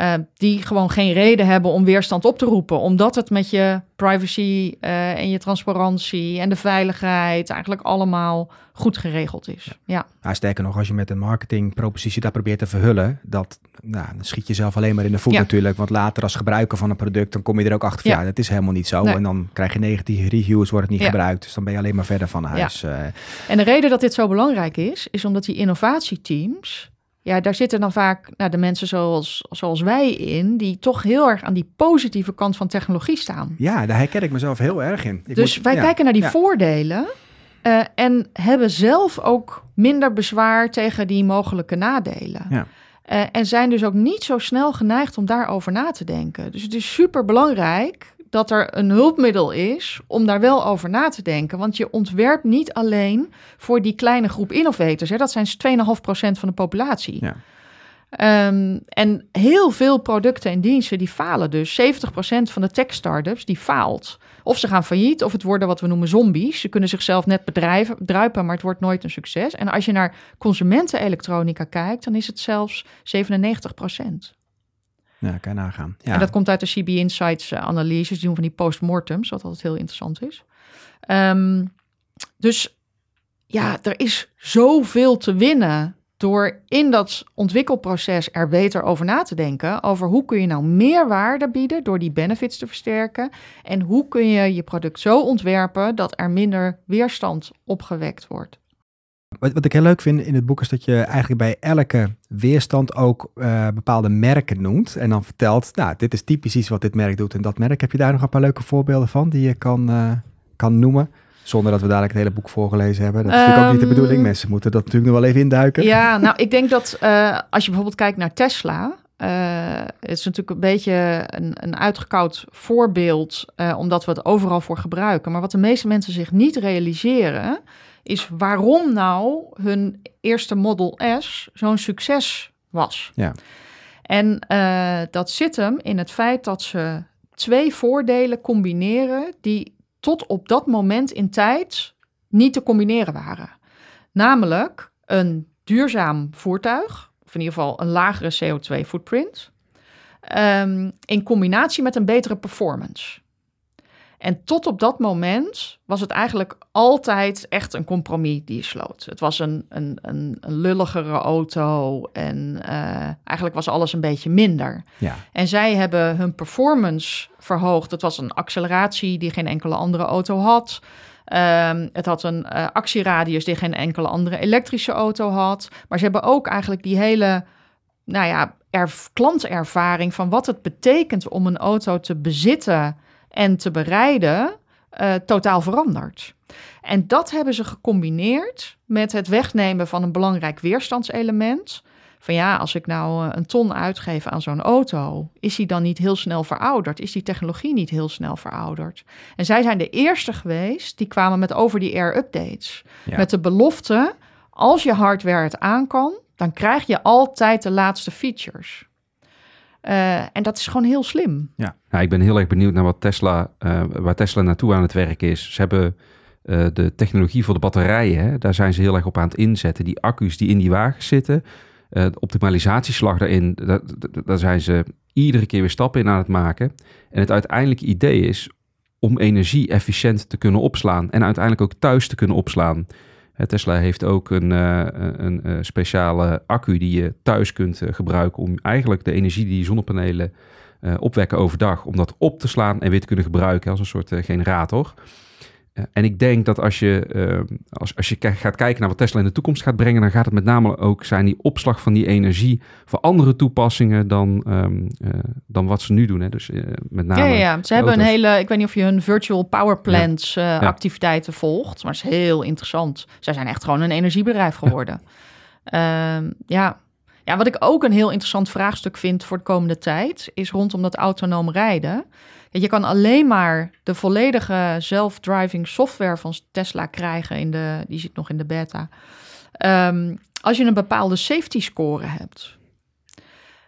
Uh, die gewoon geen reden hebben om weerstand op te roepen. Omdat het met je privacy uh, en je transparantie en de veiligheid eigenlijk allemaal goed geregeld is. Ja. Nou, sterker nog, als je met een marketingpropositie dat probeert te verhullen, dat, nou, dan schiet je zelf alleen maar in de voet Ja. natuurlijk. Want later als gebruiker van een product, dan kom je er ook achter van, ja, Ja. dat is helemaal niet zo. Nee. En dan krijg je negatieve reviews, wordt het niet Ja. gebruikt. Dus dan ben je alleen maar verder van huis. eh. En de reden dat dit zo belangrijk is, is omdat die innovatieteams ja, daar zitten dan vaak nou, de mensen zoals, zoals wij in, die toch heel erg aan die positieve kant van technologie staan. Ja, daar herken ik mezelf heel erg in. Ik dus moet- wij ja, kijken naar die ja. voordelen eh, en hebben zelf ook minder bezwaar tegen die mogelijke nadelen. Ja. Eh, en zijn dus ook niet zo snel geneigd om daarover na te denken. Dus het is super belangrijk dat er een hulpmiddel is om daar wel over na te denken. Want je ontwerpt niet alleen voor die kleine groep innovators. Hè. Dat zijn 2,5% van de populatie. Ja. Ehm, en heel veel producten en diensten die falen dus. 70% van de tech-startups die faalt. Of ze gaan failliet, of het worden wat we noemen zombies. Ze kunnen zichzelf net bedrijven, druipen, maar het wordt nooit een succes. En als je naar consumentenelektronica kijkt, dan is het zelfs 97%. Ja, kan nagaan. Ja. En dat komt uit de CB Insights eh, analyses, die doen van die postmortems, wat altijd heel interessant is. Ehm, dus ja, er is zoveel te winnen door in dat ontwikkelproces er beter over na te denken. Over hoe kun je nou meer waarde bieden door die benefits te versterken. En hoe kun je je product zo ontwerpen dat er minder weerstand opgewekt wordt. Wat, wat ik heel leuk vind in het boek is dat je eigenlijk bij elke weerstand ook eh, bepaalde merken noemt. En dan vertelt, nou, dit is typisch iets wat dit merk doet en dat merk. Heb je daar nog een paar leuke voorbeelden van die je kan, eh, kan noemen? Zonder dat we dadelijk het hele boek voorgelezen hebben. Dat is natuurlijk ook niet de Ehm, bedoeling. Mensen moeten dat natuurlijk nog wel even induiken. Ja, nou, ik denk dat eh, als je bijvoorbeeld kijkt naar Tesla. eh, het is natuurlijk een beetje een, een uitgekoud voorbeeld, omdat we het overal voor gebruiken. Maar wat de meeste mensen zich niet realiseren, is waarom nou hun eerste Model S zo'n succes was. Ja. En eh, dat zit hem in het feit dat ze twee voordelen combineren die tot op dat moment in tijd niet te combineren waren. Namelijk een duurzaam voertuig, of in ieder geval een lagere CO2-footprint, ehm, in combinatie met een betere performance. En tot op dat moment was het eigenlijk altijd echt een compromis die je sloot. Het was een, een, een, een lulligere auto en eh, eigenlijk was alles een beetje minder. Ja. En zij hebben hun performance verhoogd. Het was een acceleratie die geen enkele andere auto had. Ehm, het had een eh, actieradius die geen enkele andere elektrische auto had. Maar ze hebben ook eigenlijk die hele nou ja, klantervaring van wat het betekent om een auto te bezitten en te bereiden, eh, totaal veranderd. En dat hebben ze gecombineerd met het wegnemen van een belangrijk weerstandselement. Van ja, als ik nou eh, een ton uitgeef aan zo'n auto, is die dan niet heel snel verouderd? Is die technologie niet heel snel verouderd? En zij zijn de eerste geweest die kwamen met over-the-air updates. Ja. Met de belofte, als je hardware het aan kan, dan krijg je altijd de laatste features. Eh, en dat is gewoon heel slim. Ja, ik ben heel erg benieuwd naar wat Tesla, eh, waar Tesla naartoe aan het werken is. Ze hebben eh, de technologie voor de batterijen, hè, daar zijn ze heel erg op aan het inzetten. Die accu's die in die wagens zitten, eh, de optimalisatieslag daarin, daar, daar- daar zijn ze iedere keer weer stappen in aan het maken. En het uiteindelijke idee is om energie efficiënt te kunnen opslaan en uiteindelijk ook thuis te kunnen opslaan. Tesla heeft ook een, eh, een, eh, speciale accu die je thuis kunt eh, gebruiken om eigenlijk de energie die zonnepanelen opwekken overdag, om dat op te slaan en weer te kunnen gebruiken als een soort generator. Eh, en ik denk dat als je, eh, als, als je gaat kijken naar wat Tesla in de toekomst gaat brengen, dan gaat het met name ook zijn die opslag van die energie voor andere toepassingen dan, ehm, eh, dan wat ze nu doen. Hè. Dus met name. Ja, ja, ja. Ze hebben een hele, ik weet niet of je hun virtual power plants Ja. activiteiten volgt, maar het is heel interessant. Zij zijn echt gewoon een energiebedrijf geworden. Ja. ja. ja, wat ik ook een heel interessant vraagstuk vind voor de komende tijd, is rondom dat autonoom rijden. Je kan alleen maar de volledige self-driving software van Tesla krijgen, in de, die zit nog in de beta, Ehm, als je een bepaalde safety score hebt.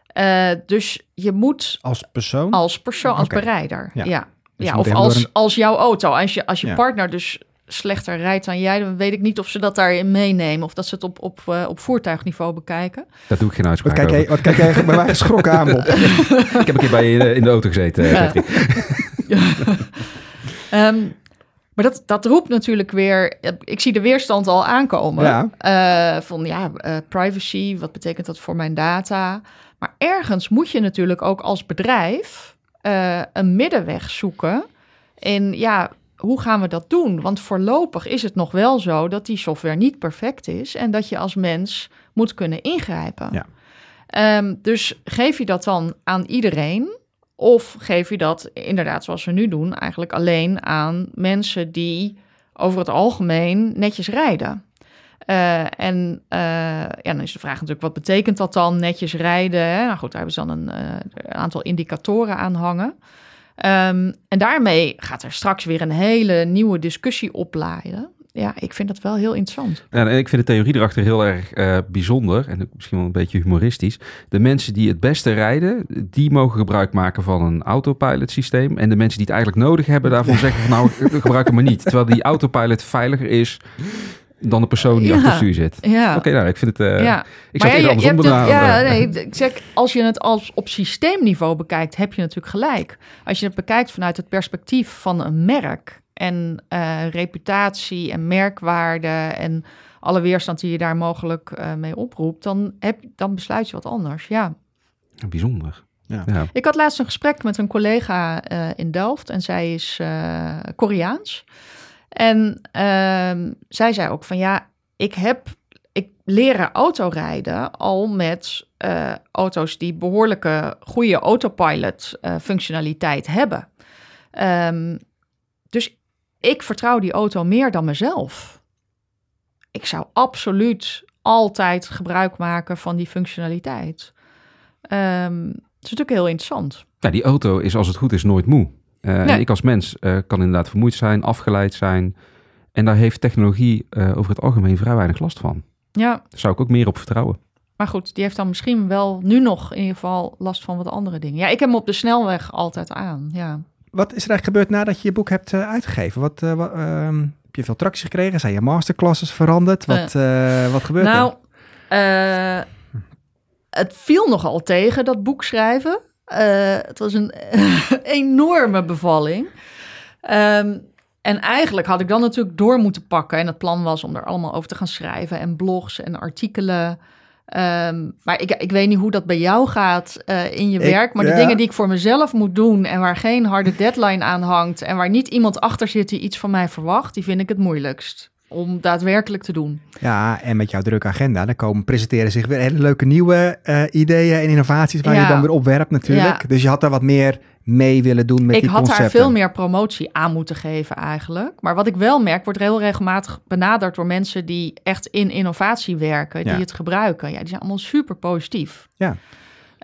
Eh, dus je moet Als persoon? als persoon, als berijder. Ja. Ja, Dus ja. of als, een- als jouw auto. Als je, als je Ja. partner dus slechter rijdt dan jij, dan weet ik niet of ze dat daarin meenemen. Of dat ze het op, op, eh, op voertuigniveau bekijken. Daar doe ik geen Wat uitspraak kijk, over. wat kijk jij bij mij geschrokken aan, Bob? Ik heb een keer bij je in de, in de auto gezeten, eh, Ja. Ehm, maar dat, dat roept natuurlijk weer. Ik zie de weerstand al aankomen. Ja. Eh, van ja, eh, privacy, wat betekent dat voor mijn data? Maar ergens moet je natuurlijk ook als bedrijf eh, een middenweg zoeken. In ja, hoe gaan we dat doen? Want voorlopig is het nog wel zo dat die software niet perfect is en dat je als mens moet kunnen ingrijpen. Ja. Ehm, dus geef je dat dan aan iedereen? Of geef je dat inderdaad, zoals we nu doen, eigenlijk alleen aan mensen die over het algemeen netjes rijden? Uh, en uh, ja, dan is de vraag natuurlijk, wat betekent dat dan netjes rijden? Hè? Nou goed, daar hebben ze dan een, uh, aantal indicatoren aan hangen. Um, en daarmee gaat er straks weer een hele nieuwe discussie oplaaien. Ja, ik vind dat wel heel interessant. Ja, en ik vind de theorie erachter heel erg bijzonder en misschien wel een beetje humoristisch. De mensen die het beste rijden, die mogen gebruik maken van een autopilot systeem. En de mensen die het eigenlijk nodig hebben, daarvan zeggen van nou, gebruik hem maar niet. Terwijl die autopilot veiliger is dan de persoon die Ja. achter het stuur zit. Ja. Oké, nou, ik vind het... eh, ja. Ik zou het ja, andersom benaderen. Ja, nee, ik zeg, als je het als op systeemniveau bekijkt, heb je natuurlijk gelijk. Als je het bekijkt vanuit het perspectief van een merk en eh, reputatie en merkwaarde en alle weerstand die je daar mogelijk eh, mee oproept, dan, heb, dan besluit je wat anders. Ja. Bijzonder. Ja. Ja. Ik had laatst een gesprek met een collega eh, in Delft en zij is eh, Koreaans. En ehm, zij zei ook van ja, ik heb ik leren autorijden al met eh, auto's die behoorlijke goede autopilot eh, functionaliteit hebben. Ehm, dus ik vertrouw die auto meer dan mezelf. Ik zou absoluut altijd gebruik maken van die functionaliteit. Ehm, het is natuurlijk heel interessant. Ja, die auto is als het goed is nooit moe. Eh, en ik als mens eh, kan inderdaad vermoeid zijn, afgeleid zijn. En daar heeft technologie eh, over het algemeen vrij weinig last van. Ja, Daar zou ik ook meer op vertrouwen. maar goed, die heeft dan misschien wel nu nog in ieder geval last van wat andere dingen. Ja, ik heb hem op de snelweg altijd aan. Ja. Wat is er eigenlijk gebeurd nadat je je boek hebt eh, uitgegeven? Wat, eh, wat, ehm, heb je veel tractie gekregen? Zijn je masterclasses veranderd? Wat, eh, wat gebeurt Nou, er? eh, het viel nogal tegen, dat boek schrijven. Eh, het was een enorme bevalling. Ehm, en eigenlijk had ik dan natuurlijk door moeten pakken. En het plan was om er allemaal over te gaan schrijven. En blogs en artikelen. Ehm, maar ik, ik weet niet hoe dat bij jou gaat eh, in je Ik- werk. Maar de dingen die ik voor mezelf moet doen... en waar geen harde deadline aan hangt... en waar niet iemand achter zit die iets van mij verwacht... die vind ik het moeilijkst om daadwerkelijk te doen. Ja, en met jouw drukke agenda, dan komen presenteren zich weer hele leuke nieuwe eh, ideeën en innovaties waar je dan weer opwerpt natuurlijk. Ja. Dus je had daar wat meer mee willen doen met ik die had concepten. daar veel meer promotie aan moeten geven eigenlijk. Maar wat ik wel merk, wordt heel regelmatig benaderd door mensen die echt in innovatie werken, die Ja. het gebruiken. Ja, die zijn allemaal super positief. Ja.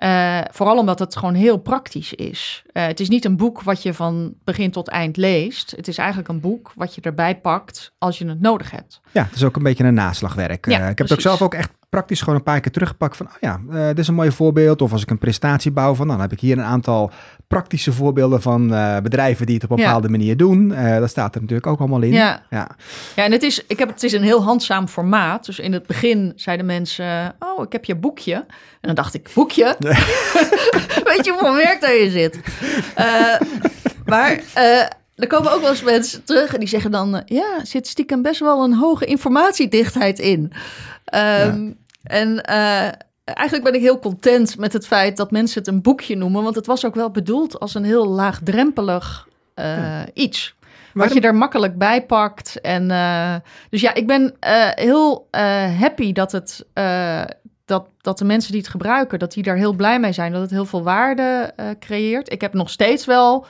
Eh, vooral omdat het gewoon heel praktisch is. Eh, het is niet een boek wat je van begin tot eind leest. Het is eigenlijk een boek wat je erbij pakt als je het nodig hebt. Ja, het is ook een beetje een naslagwerk. Ja, Eh, ik heb het ook zelf ook echt praktisch gewoon een paar keer teruggepakt van, oh ja, eh, dit is een mooi voorbeeld. Of als ik een presentatie bouw van, dan heb ik hier een aantal praktische voorbeelden van eh, bedrijven die het op een Ja. bepaalde manier doen. Eh, dat staat er natuurlijk ook allemaal in. Ja. Ja. Ja, en het is, ik heb, het is een heel handzaam formaat. Dus in het begin zeiden mensen, oh, ik heb je boekje. En dan dacht ik, boekje? Weet je hoeveel werk daarin zit? Eh, maar er komen ook wel eens mensen terug en die zeggen dan... ja, zit stiekem best wel een hoge informatiedichtheid in. Ehm, En eh, eigenlijk ben ik heel content met het feit dat mensen het een boekje noemen. Want het was ook wel bedoeld als een heel laagdrempelig eh, iets. Wat je er makkelijk bij pakt. En, eh, dus ja, ik ben heel happy dat, het, dat, dat de mensen die het gebruiken, dat die daar heel blij mee zijn. Dat het heel veel waarde creëert. Ik heb nog steeds wel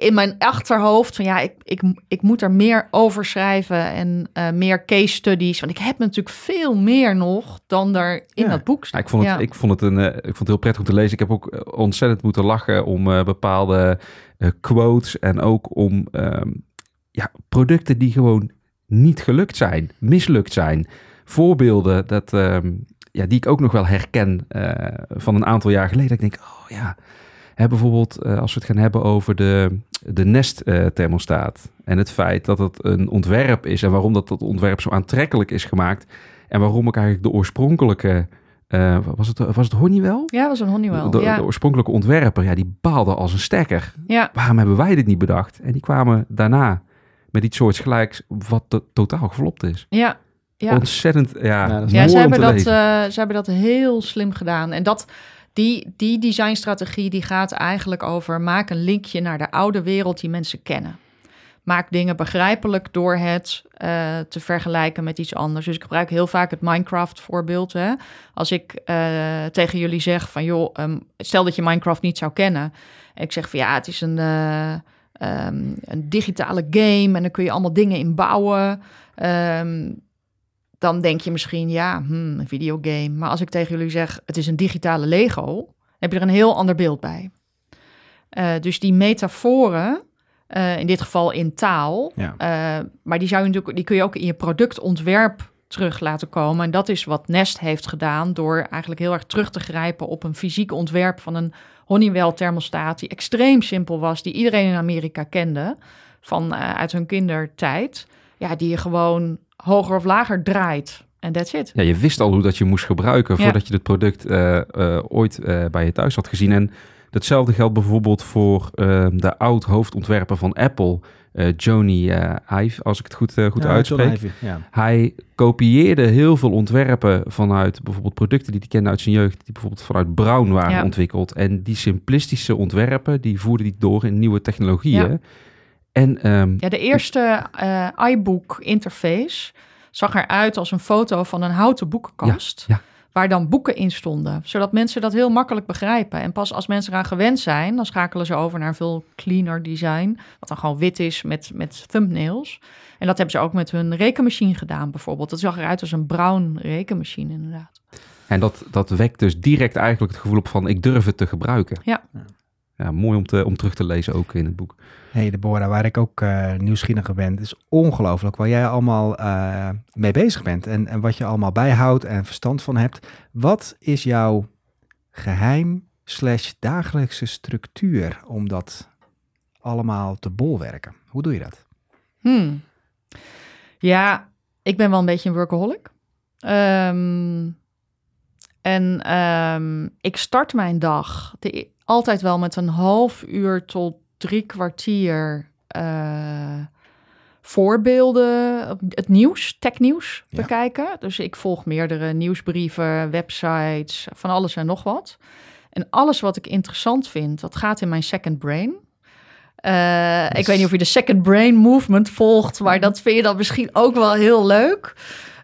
in mijn achterhoofd van ja, ik, ik, ik moet er meer over schrijven en eh, meer case studies. Want ik heb natuurlijk veel meer nog dan er in Ja. dat boek Ja, staat. ik, vond het, Ja. ik, vond het een, eh, ik vond het heel prettig om te lezen. Ik heb ook eh, ontzettend moeten lachen om eh, bepaalde eh, quotes en ook om ehm, ja, producten die gewoon niet gelukt zijn, mislukt zijn. Voorbeelden dat, ehm, ja, die ik ook nog wel herken eh, van een aantal jaar geleden. Ik denk, oh ja, hè, bijvoorbeeld eh, als we het gaan hebben over de, de Nest-thermostaat en het feit dat het een ontwerp is en waarom dat, dat ontwerp zo aantrekkelijk is gemaakt en waarom ik eigenlijk de oorspronkelijke, eh, was, het, was het Honeywell? Ja, was een Honeywell. de, ja. de oorspronkelijke ontwerper, ja, die baalde als een stekker. ja. Waarom hebben wij dit niet bedacht? En die kwamen daarna met iets soortgelijks wat to- totaal geflopt is. ja, ja. Ontzettend, ja, Ja, dat is Ja, mooi ze om hebben, te dat, lezen. eh, ze hebben dat heel slim gedaan. En dat, die, die designstrategie die gaat eigenlijk over maak een linkje naar de oude wereld die mensen kennen. Maak dingen begrijpelijk door het eh, te vergelijken met iets anders. Dus ik gebruik heel vaak het Minecraft voorbeeld. Hè? Als ik eh, tegen jullie zeg van joh, ehm, stel dat je Minecraft niet zou kennen. En ik zeg van ja, het is een, eh, ehm, een digitale game en dan kun je allemaal dingen in bouwen. Ehm, dan denk je misschien ja, hmm, een videogame. Maar als ik tegen jullie zeg het is een digitale Lego, heb je er een heel ander beeld bij. dus die metaforen uh, in dit geval in taal. Ja. Uh, maar die, zou je natuurlijk, die kun je ook in je productontwerp terug laten komen. En dat is wat Nest heeft gedaan door eigenlijk heel erg terug te grijpen op een fysiek ontwerp van een Honeywell thermostaat die extreem simpel was, die iedereen in Amerika kende van uit hun kindertijd. Ja, die je gewoon hoger of lager draait. En that's it. Ja, je wist al hoe dat je moest gebruiken voordat je het product ooit bij je thuis had gezien. En Datzelfde geldt bijvoorbeeld voor uh, de oud-hoofdontwerper van Apple, uh, Joni uh, Ive, als ik het goed, goed ja, uitspreek. Ja. Hij kopieerde heel veel ontwerpen vanuit bijvoorbeeld producten die hij kende uit zijn jeugd, die bijvoorbeeld vanuit Brown waren Ja. ontwikkeld. En die simplistische ontwerpen, die voerde hij door in nieuwe technologieën. Ja. En ehm, Ja, de eerste eh, iBook interface zag eruit als een foto van een houten boekenkast. Ja, ja. Waar dan boeken in stonden, zodat mensen dat heel makkelijk begrijpen. En pas als mensen eraan gewend zijn, dan schakelen ze over naar een veel cleaner design. Wat dan gewoon wit is met, met thumbnails. En dat hebben ze ook met hun rekenmachine gedaan, bijvoorbeeld. Dat zag eruit als een brown rekenmachine, inderdaad. En dat, dat wekt dus direct eigenlijk het gevoel op van ik durf het te gebruiken. Ja. Ja, mooi om, te, om terug te lezen ook in het boek. hey Deborah, waar ik ook eh, nieuwsgierig naar ben, het is ongelooflijk waar jij allemaal eh, mee bezig bent en, en wat je allemaal bijhoudt en verstand van hebt. Wat is jouw geheim slash dagelijkse structuur om dat allemaal te bolwerken? Hoe doe je dat? Hmm. Ja, ik ben wel een beetje een workaholic. Ehm, en ehm, ik start mijn dag de, altijd wel met een half uur tot drie kwartier eh, voorbeelden, het nieuws, technieuws Ja. bekijken. Dus ik volg meerdere nieuwsbrieven, websites, van alles en nog wat. En alles wat ik interessant vind, dat gaat in mijn second brain. Eh, Ik weet niet of je de second brain movement volgt, maar dat vind je dan misschien ook wel heel leuk.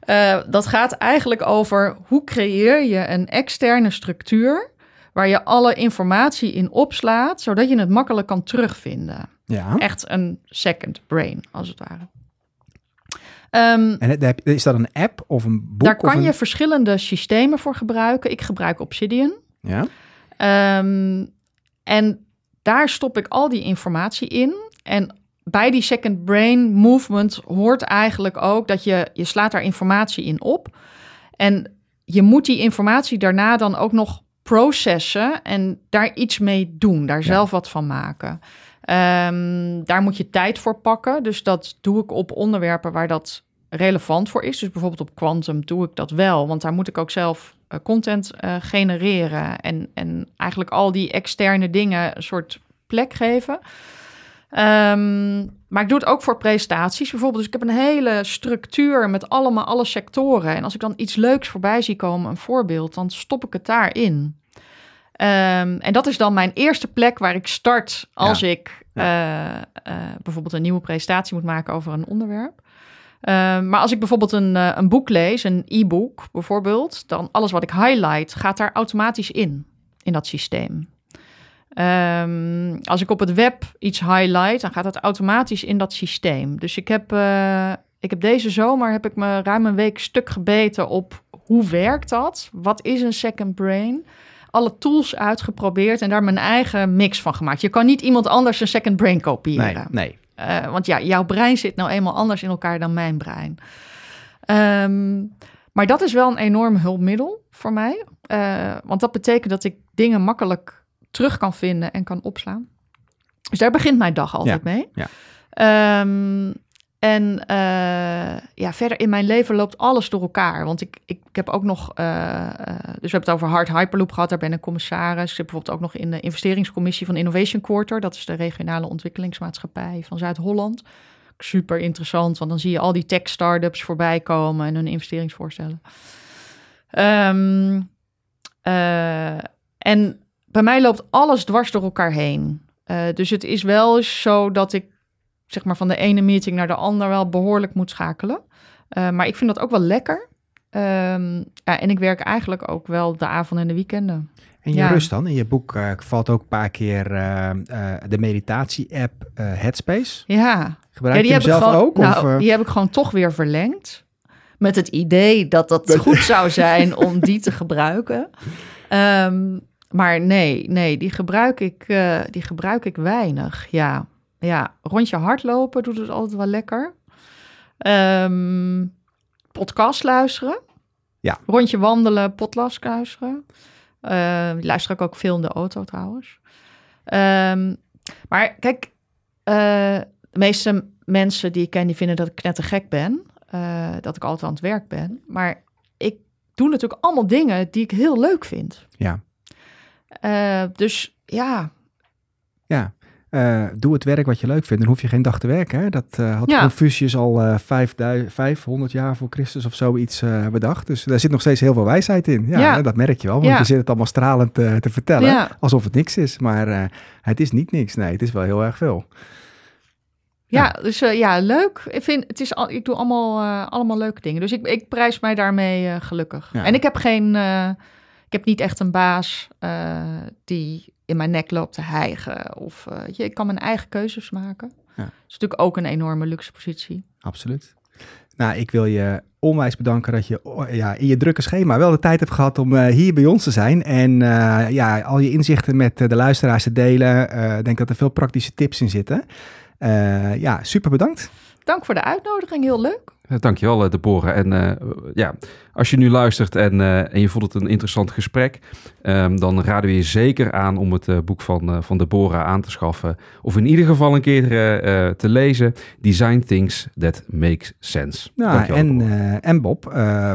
Eh, dat gaat eigenlijk over hoe creëer je een externe structuur waar je alle informatie in opslaat, zodat je het makkelijk kan terugvinden. Ja. Echt een second brain, als het ware. Ehm, En is dat een app of een boek? daar kan een- je verschillende systemen voor gebruiken. Ik gebruik Obsidian. Ja. Ehm, en daar stop ik al die informatie in. En bij die second brain movement hoort eigenlijk ook dat je, je slaat daar informatie in op. En je moet die informatie daarna dan ook nog processen en daar iets mee doen, daar zelf wat van maken. Ehm, daar moet je tijd voor pakken. Dus dat doe ik op onderwerpen waar dat relevant voor is. Dus bijvoorbeeld op Quantum doe ik dat wel, want daar moet ik ook zelf eh, content eh, genereren en, en eigenlijk al die externe dingen een soort plek geven. Ehm, maar ik doe het ook voor presentaties bijvoorbeeld. Dus ik heb een hele structuur met allemaal alle sectoren. En als ik dan iets leuks voorbij zie komen, een voorbeeld, dan stop ik het daarin. Ehm, en dat is dan mijn eerste plek waar ik start als ik eh, eh, bijvoorbeeld een nieuwe presentatie moet maken over een onderwerp. Ehm, maar als ik bijvoorbeeld een, eh, een boek lees, een e-book bijvoorbeeld, dan alles wat ik highlight gaat daar automatisch in, in dat systeem. Ehm, als ik op het web iets highlight, dan gaat dat automatisch in dat systeem. Dus ik heb, eh, ik heb deze zomer heb ik me ruim een week stuk gebeten op hoe werkt dat? Wat is een second brain? Alle tools uitgeprobeerd en daar mijn eigen mix van gemaakt. Je kan niet iemand anders een second brain kopiëren. Nee, nee. Eh, want ja, jouw brein zit nou eenmaal anders in elkaar dan mijn brein. Ehm, maar dat is wel een enorm hulpmiddel voor mij. Eh, want dat betekent dat ik dingen makkelijk terug kan vinden en kan opslaan. Dus daar begint mijn dag altijd mee. ja. Ehm, en eh, ja, verder in mijn leven loopt alles door elkaar. Want ik, ik, ik heb ook nog, eh, eh, dus we hebben het over Hard Hyperloop gehad. Daar ben ik commissaris. Ik zit bijvoorbeeld ook nog in de investeringscommissie van Innovation Quarter. Dat is de regionale ontwikkelingsmaatschappij van Zuid-Holland. Super interessant, want dan zie je al die tech-startups voorbij komen en hun investeringsvoorstellen. Ehm, eh, En bij mij loopt alles dwars door elkaar heen. Uh, dus het is wel zo dat ik zeg maar van de ene meeting naar de andere wel behoorlijk moet schakelen. Uh, maar ik vind dat ook wel lekker. Um, ja, en ik werk eigenlijk ook wel de avond en de weekenden. En je rust dan? In je boek uh, valt ook een paar keer uh, de meditatie-app Headspace. Ja. Gebruik ja, je hem zelf gewoon, ook? Nou, of, die heb ik gewoon toch weer verlengd. Met het idee dat dat goed zou zijn om die te gebruiken. Um, maar nee, nee, die gebruik ik, uh, die gebruik ik weinig. Ja, ja, rondje hardlopen doet het altijd wel lekker. Um, podcast luisteren. Ja. Rondje wandelen, podcast luisteren. Uh, luister ik ook veel in de auto trouwens. Um, maar kijk, uh, de meeste mensen die ik ken, die vinden dat ik knettergek ben. Uh, dat ik altijd aan het werk ben. Maar ik doe natuurlijk allemaal dingen die ik heel leuk vind. Ja. Uh, dus ja. Ja, uh, doe het werk wat je leuk vindt. Dan hoef je geen dag te werken. Hè? Dat uh, had ja. Confucius al uh, 500 jaar voor Christus of zoiets bedacht. Dus daar zit nog steeds heel veel wijsheid in. Ja, ja. dat merk je wel. Want ja. je zit het allemaal stralend te vertellen. Alsof het niks is. Maar het is niet niks. Nee, het is wel heel erg veel. Ja, dus ja, leuk. Ik, vind, het is al, ik doe allemaal, allemaal leuke dingen. Dus ik, ik prijs mij daarmee gelukkig. En ik heb geen ik heb niet echt een baas uh, die in mijn nek loopt te hijgen. Of uh, je, ik kan mijn eigen keuzes maken. Ja. Dat is natuurlijk ook een enorme luxe positie. Absoluut. Nou, ik wil je onwijs bedanken dat je ja, in je drukke schema wel de tijd hebt gehad om uh, hier bij ons te zijn. En ja, al je inzichten met de luisteraars te delen. Ik denk dat er veel praktische tips in zitten. ja, super bedankt. Dank voor de uitnodiging, heel leuk. Dankjewel, Deborah. En uh, ja, als je nu luistert en, uh, en je vond het een interessant gesprek, um, dan raden we je zeker aan om het uh, boek van, van Deborah aan te schaffen. Of in ieder geval een keer te lezen. Design Things That Make Sense. Nou, en, en Bob,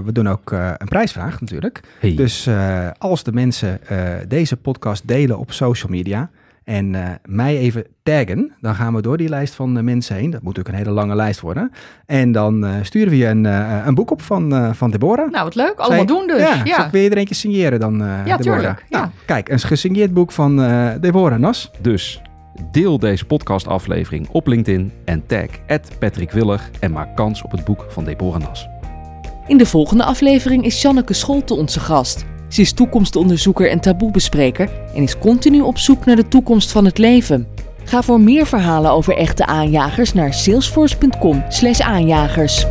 we doen ook een prijsvraag natuurlijk. Hey. Dus als de mensen deze podcast delen op social media en uh, mij even taggen. Dan gaan we door die lijst van uh, mensen heen. Dat moet natuurlijk een hele lange lijst worden. En dan uh, sturen we je een, een boek op van, van Deborah. Nou, wat leuk. Allemaal Zij, doen dus. Ja, ja. Zal ik weer er eentje signeren dan, ja, Deborah? tuurlijk. Nou, ja. Kijk, een gesigneerd boek van Deborah Nas. Dus deel deze podcastaflevering op LinkedIn en tag Patrick Willer en maak kans op het boek van Deborah Nas. In de volgende aflevering is Janneke Scholte onze gast. Ze is toekomstonderzoeker en taboebespreker en is continu op zoek naar de toekomst van het leven. Ga voor meer verhalen over echte aanjagers naar salesforce.com/aanjagers.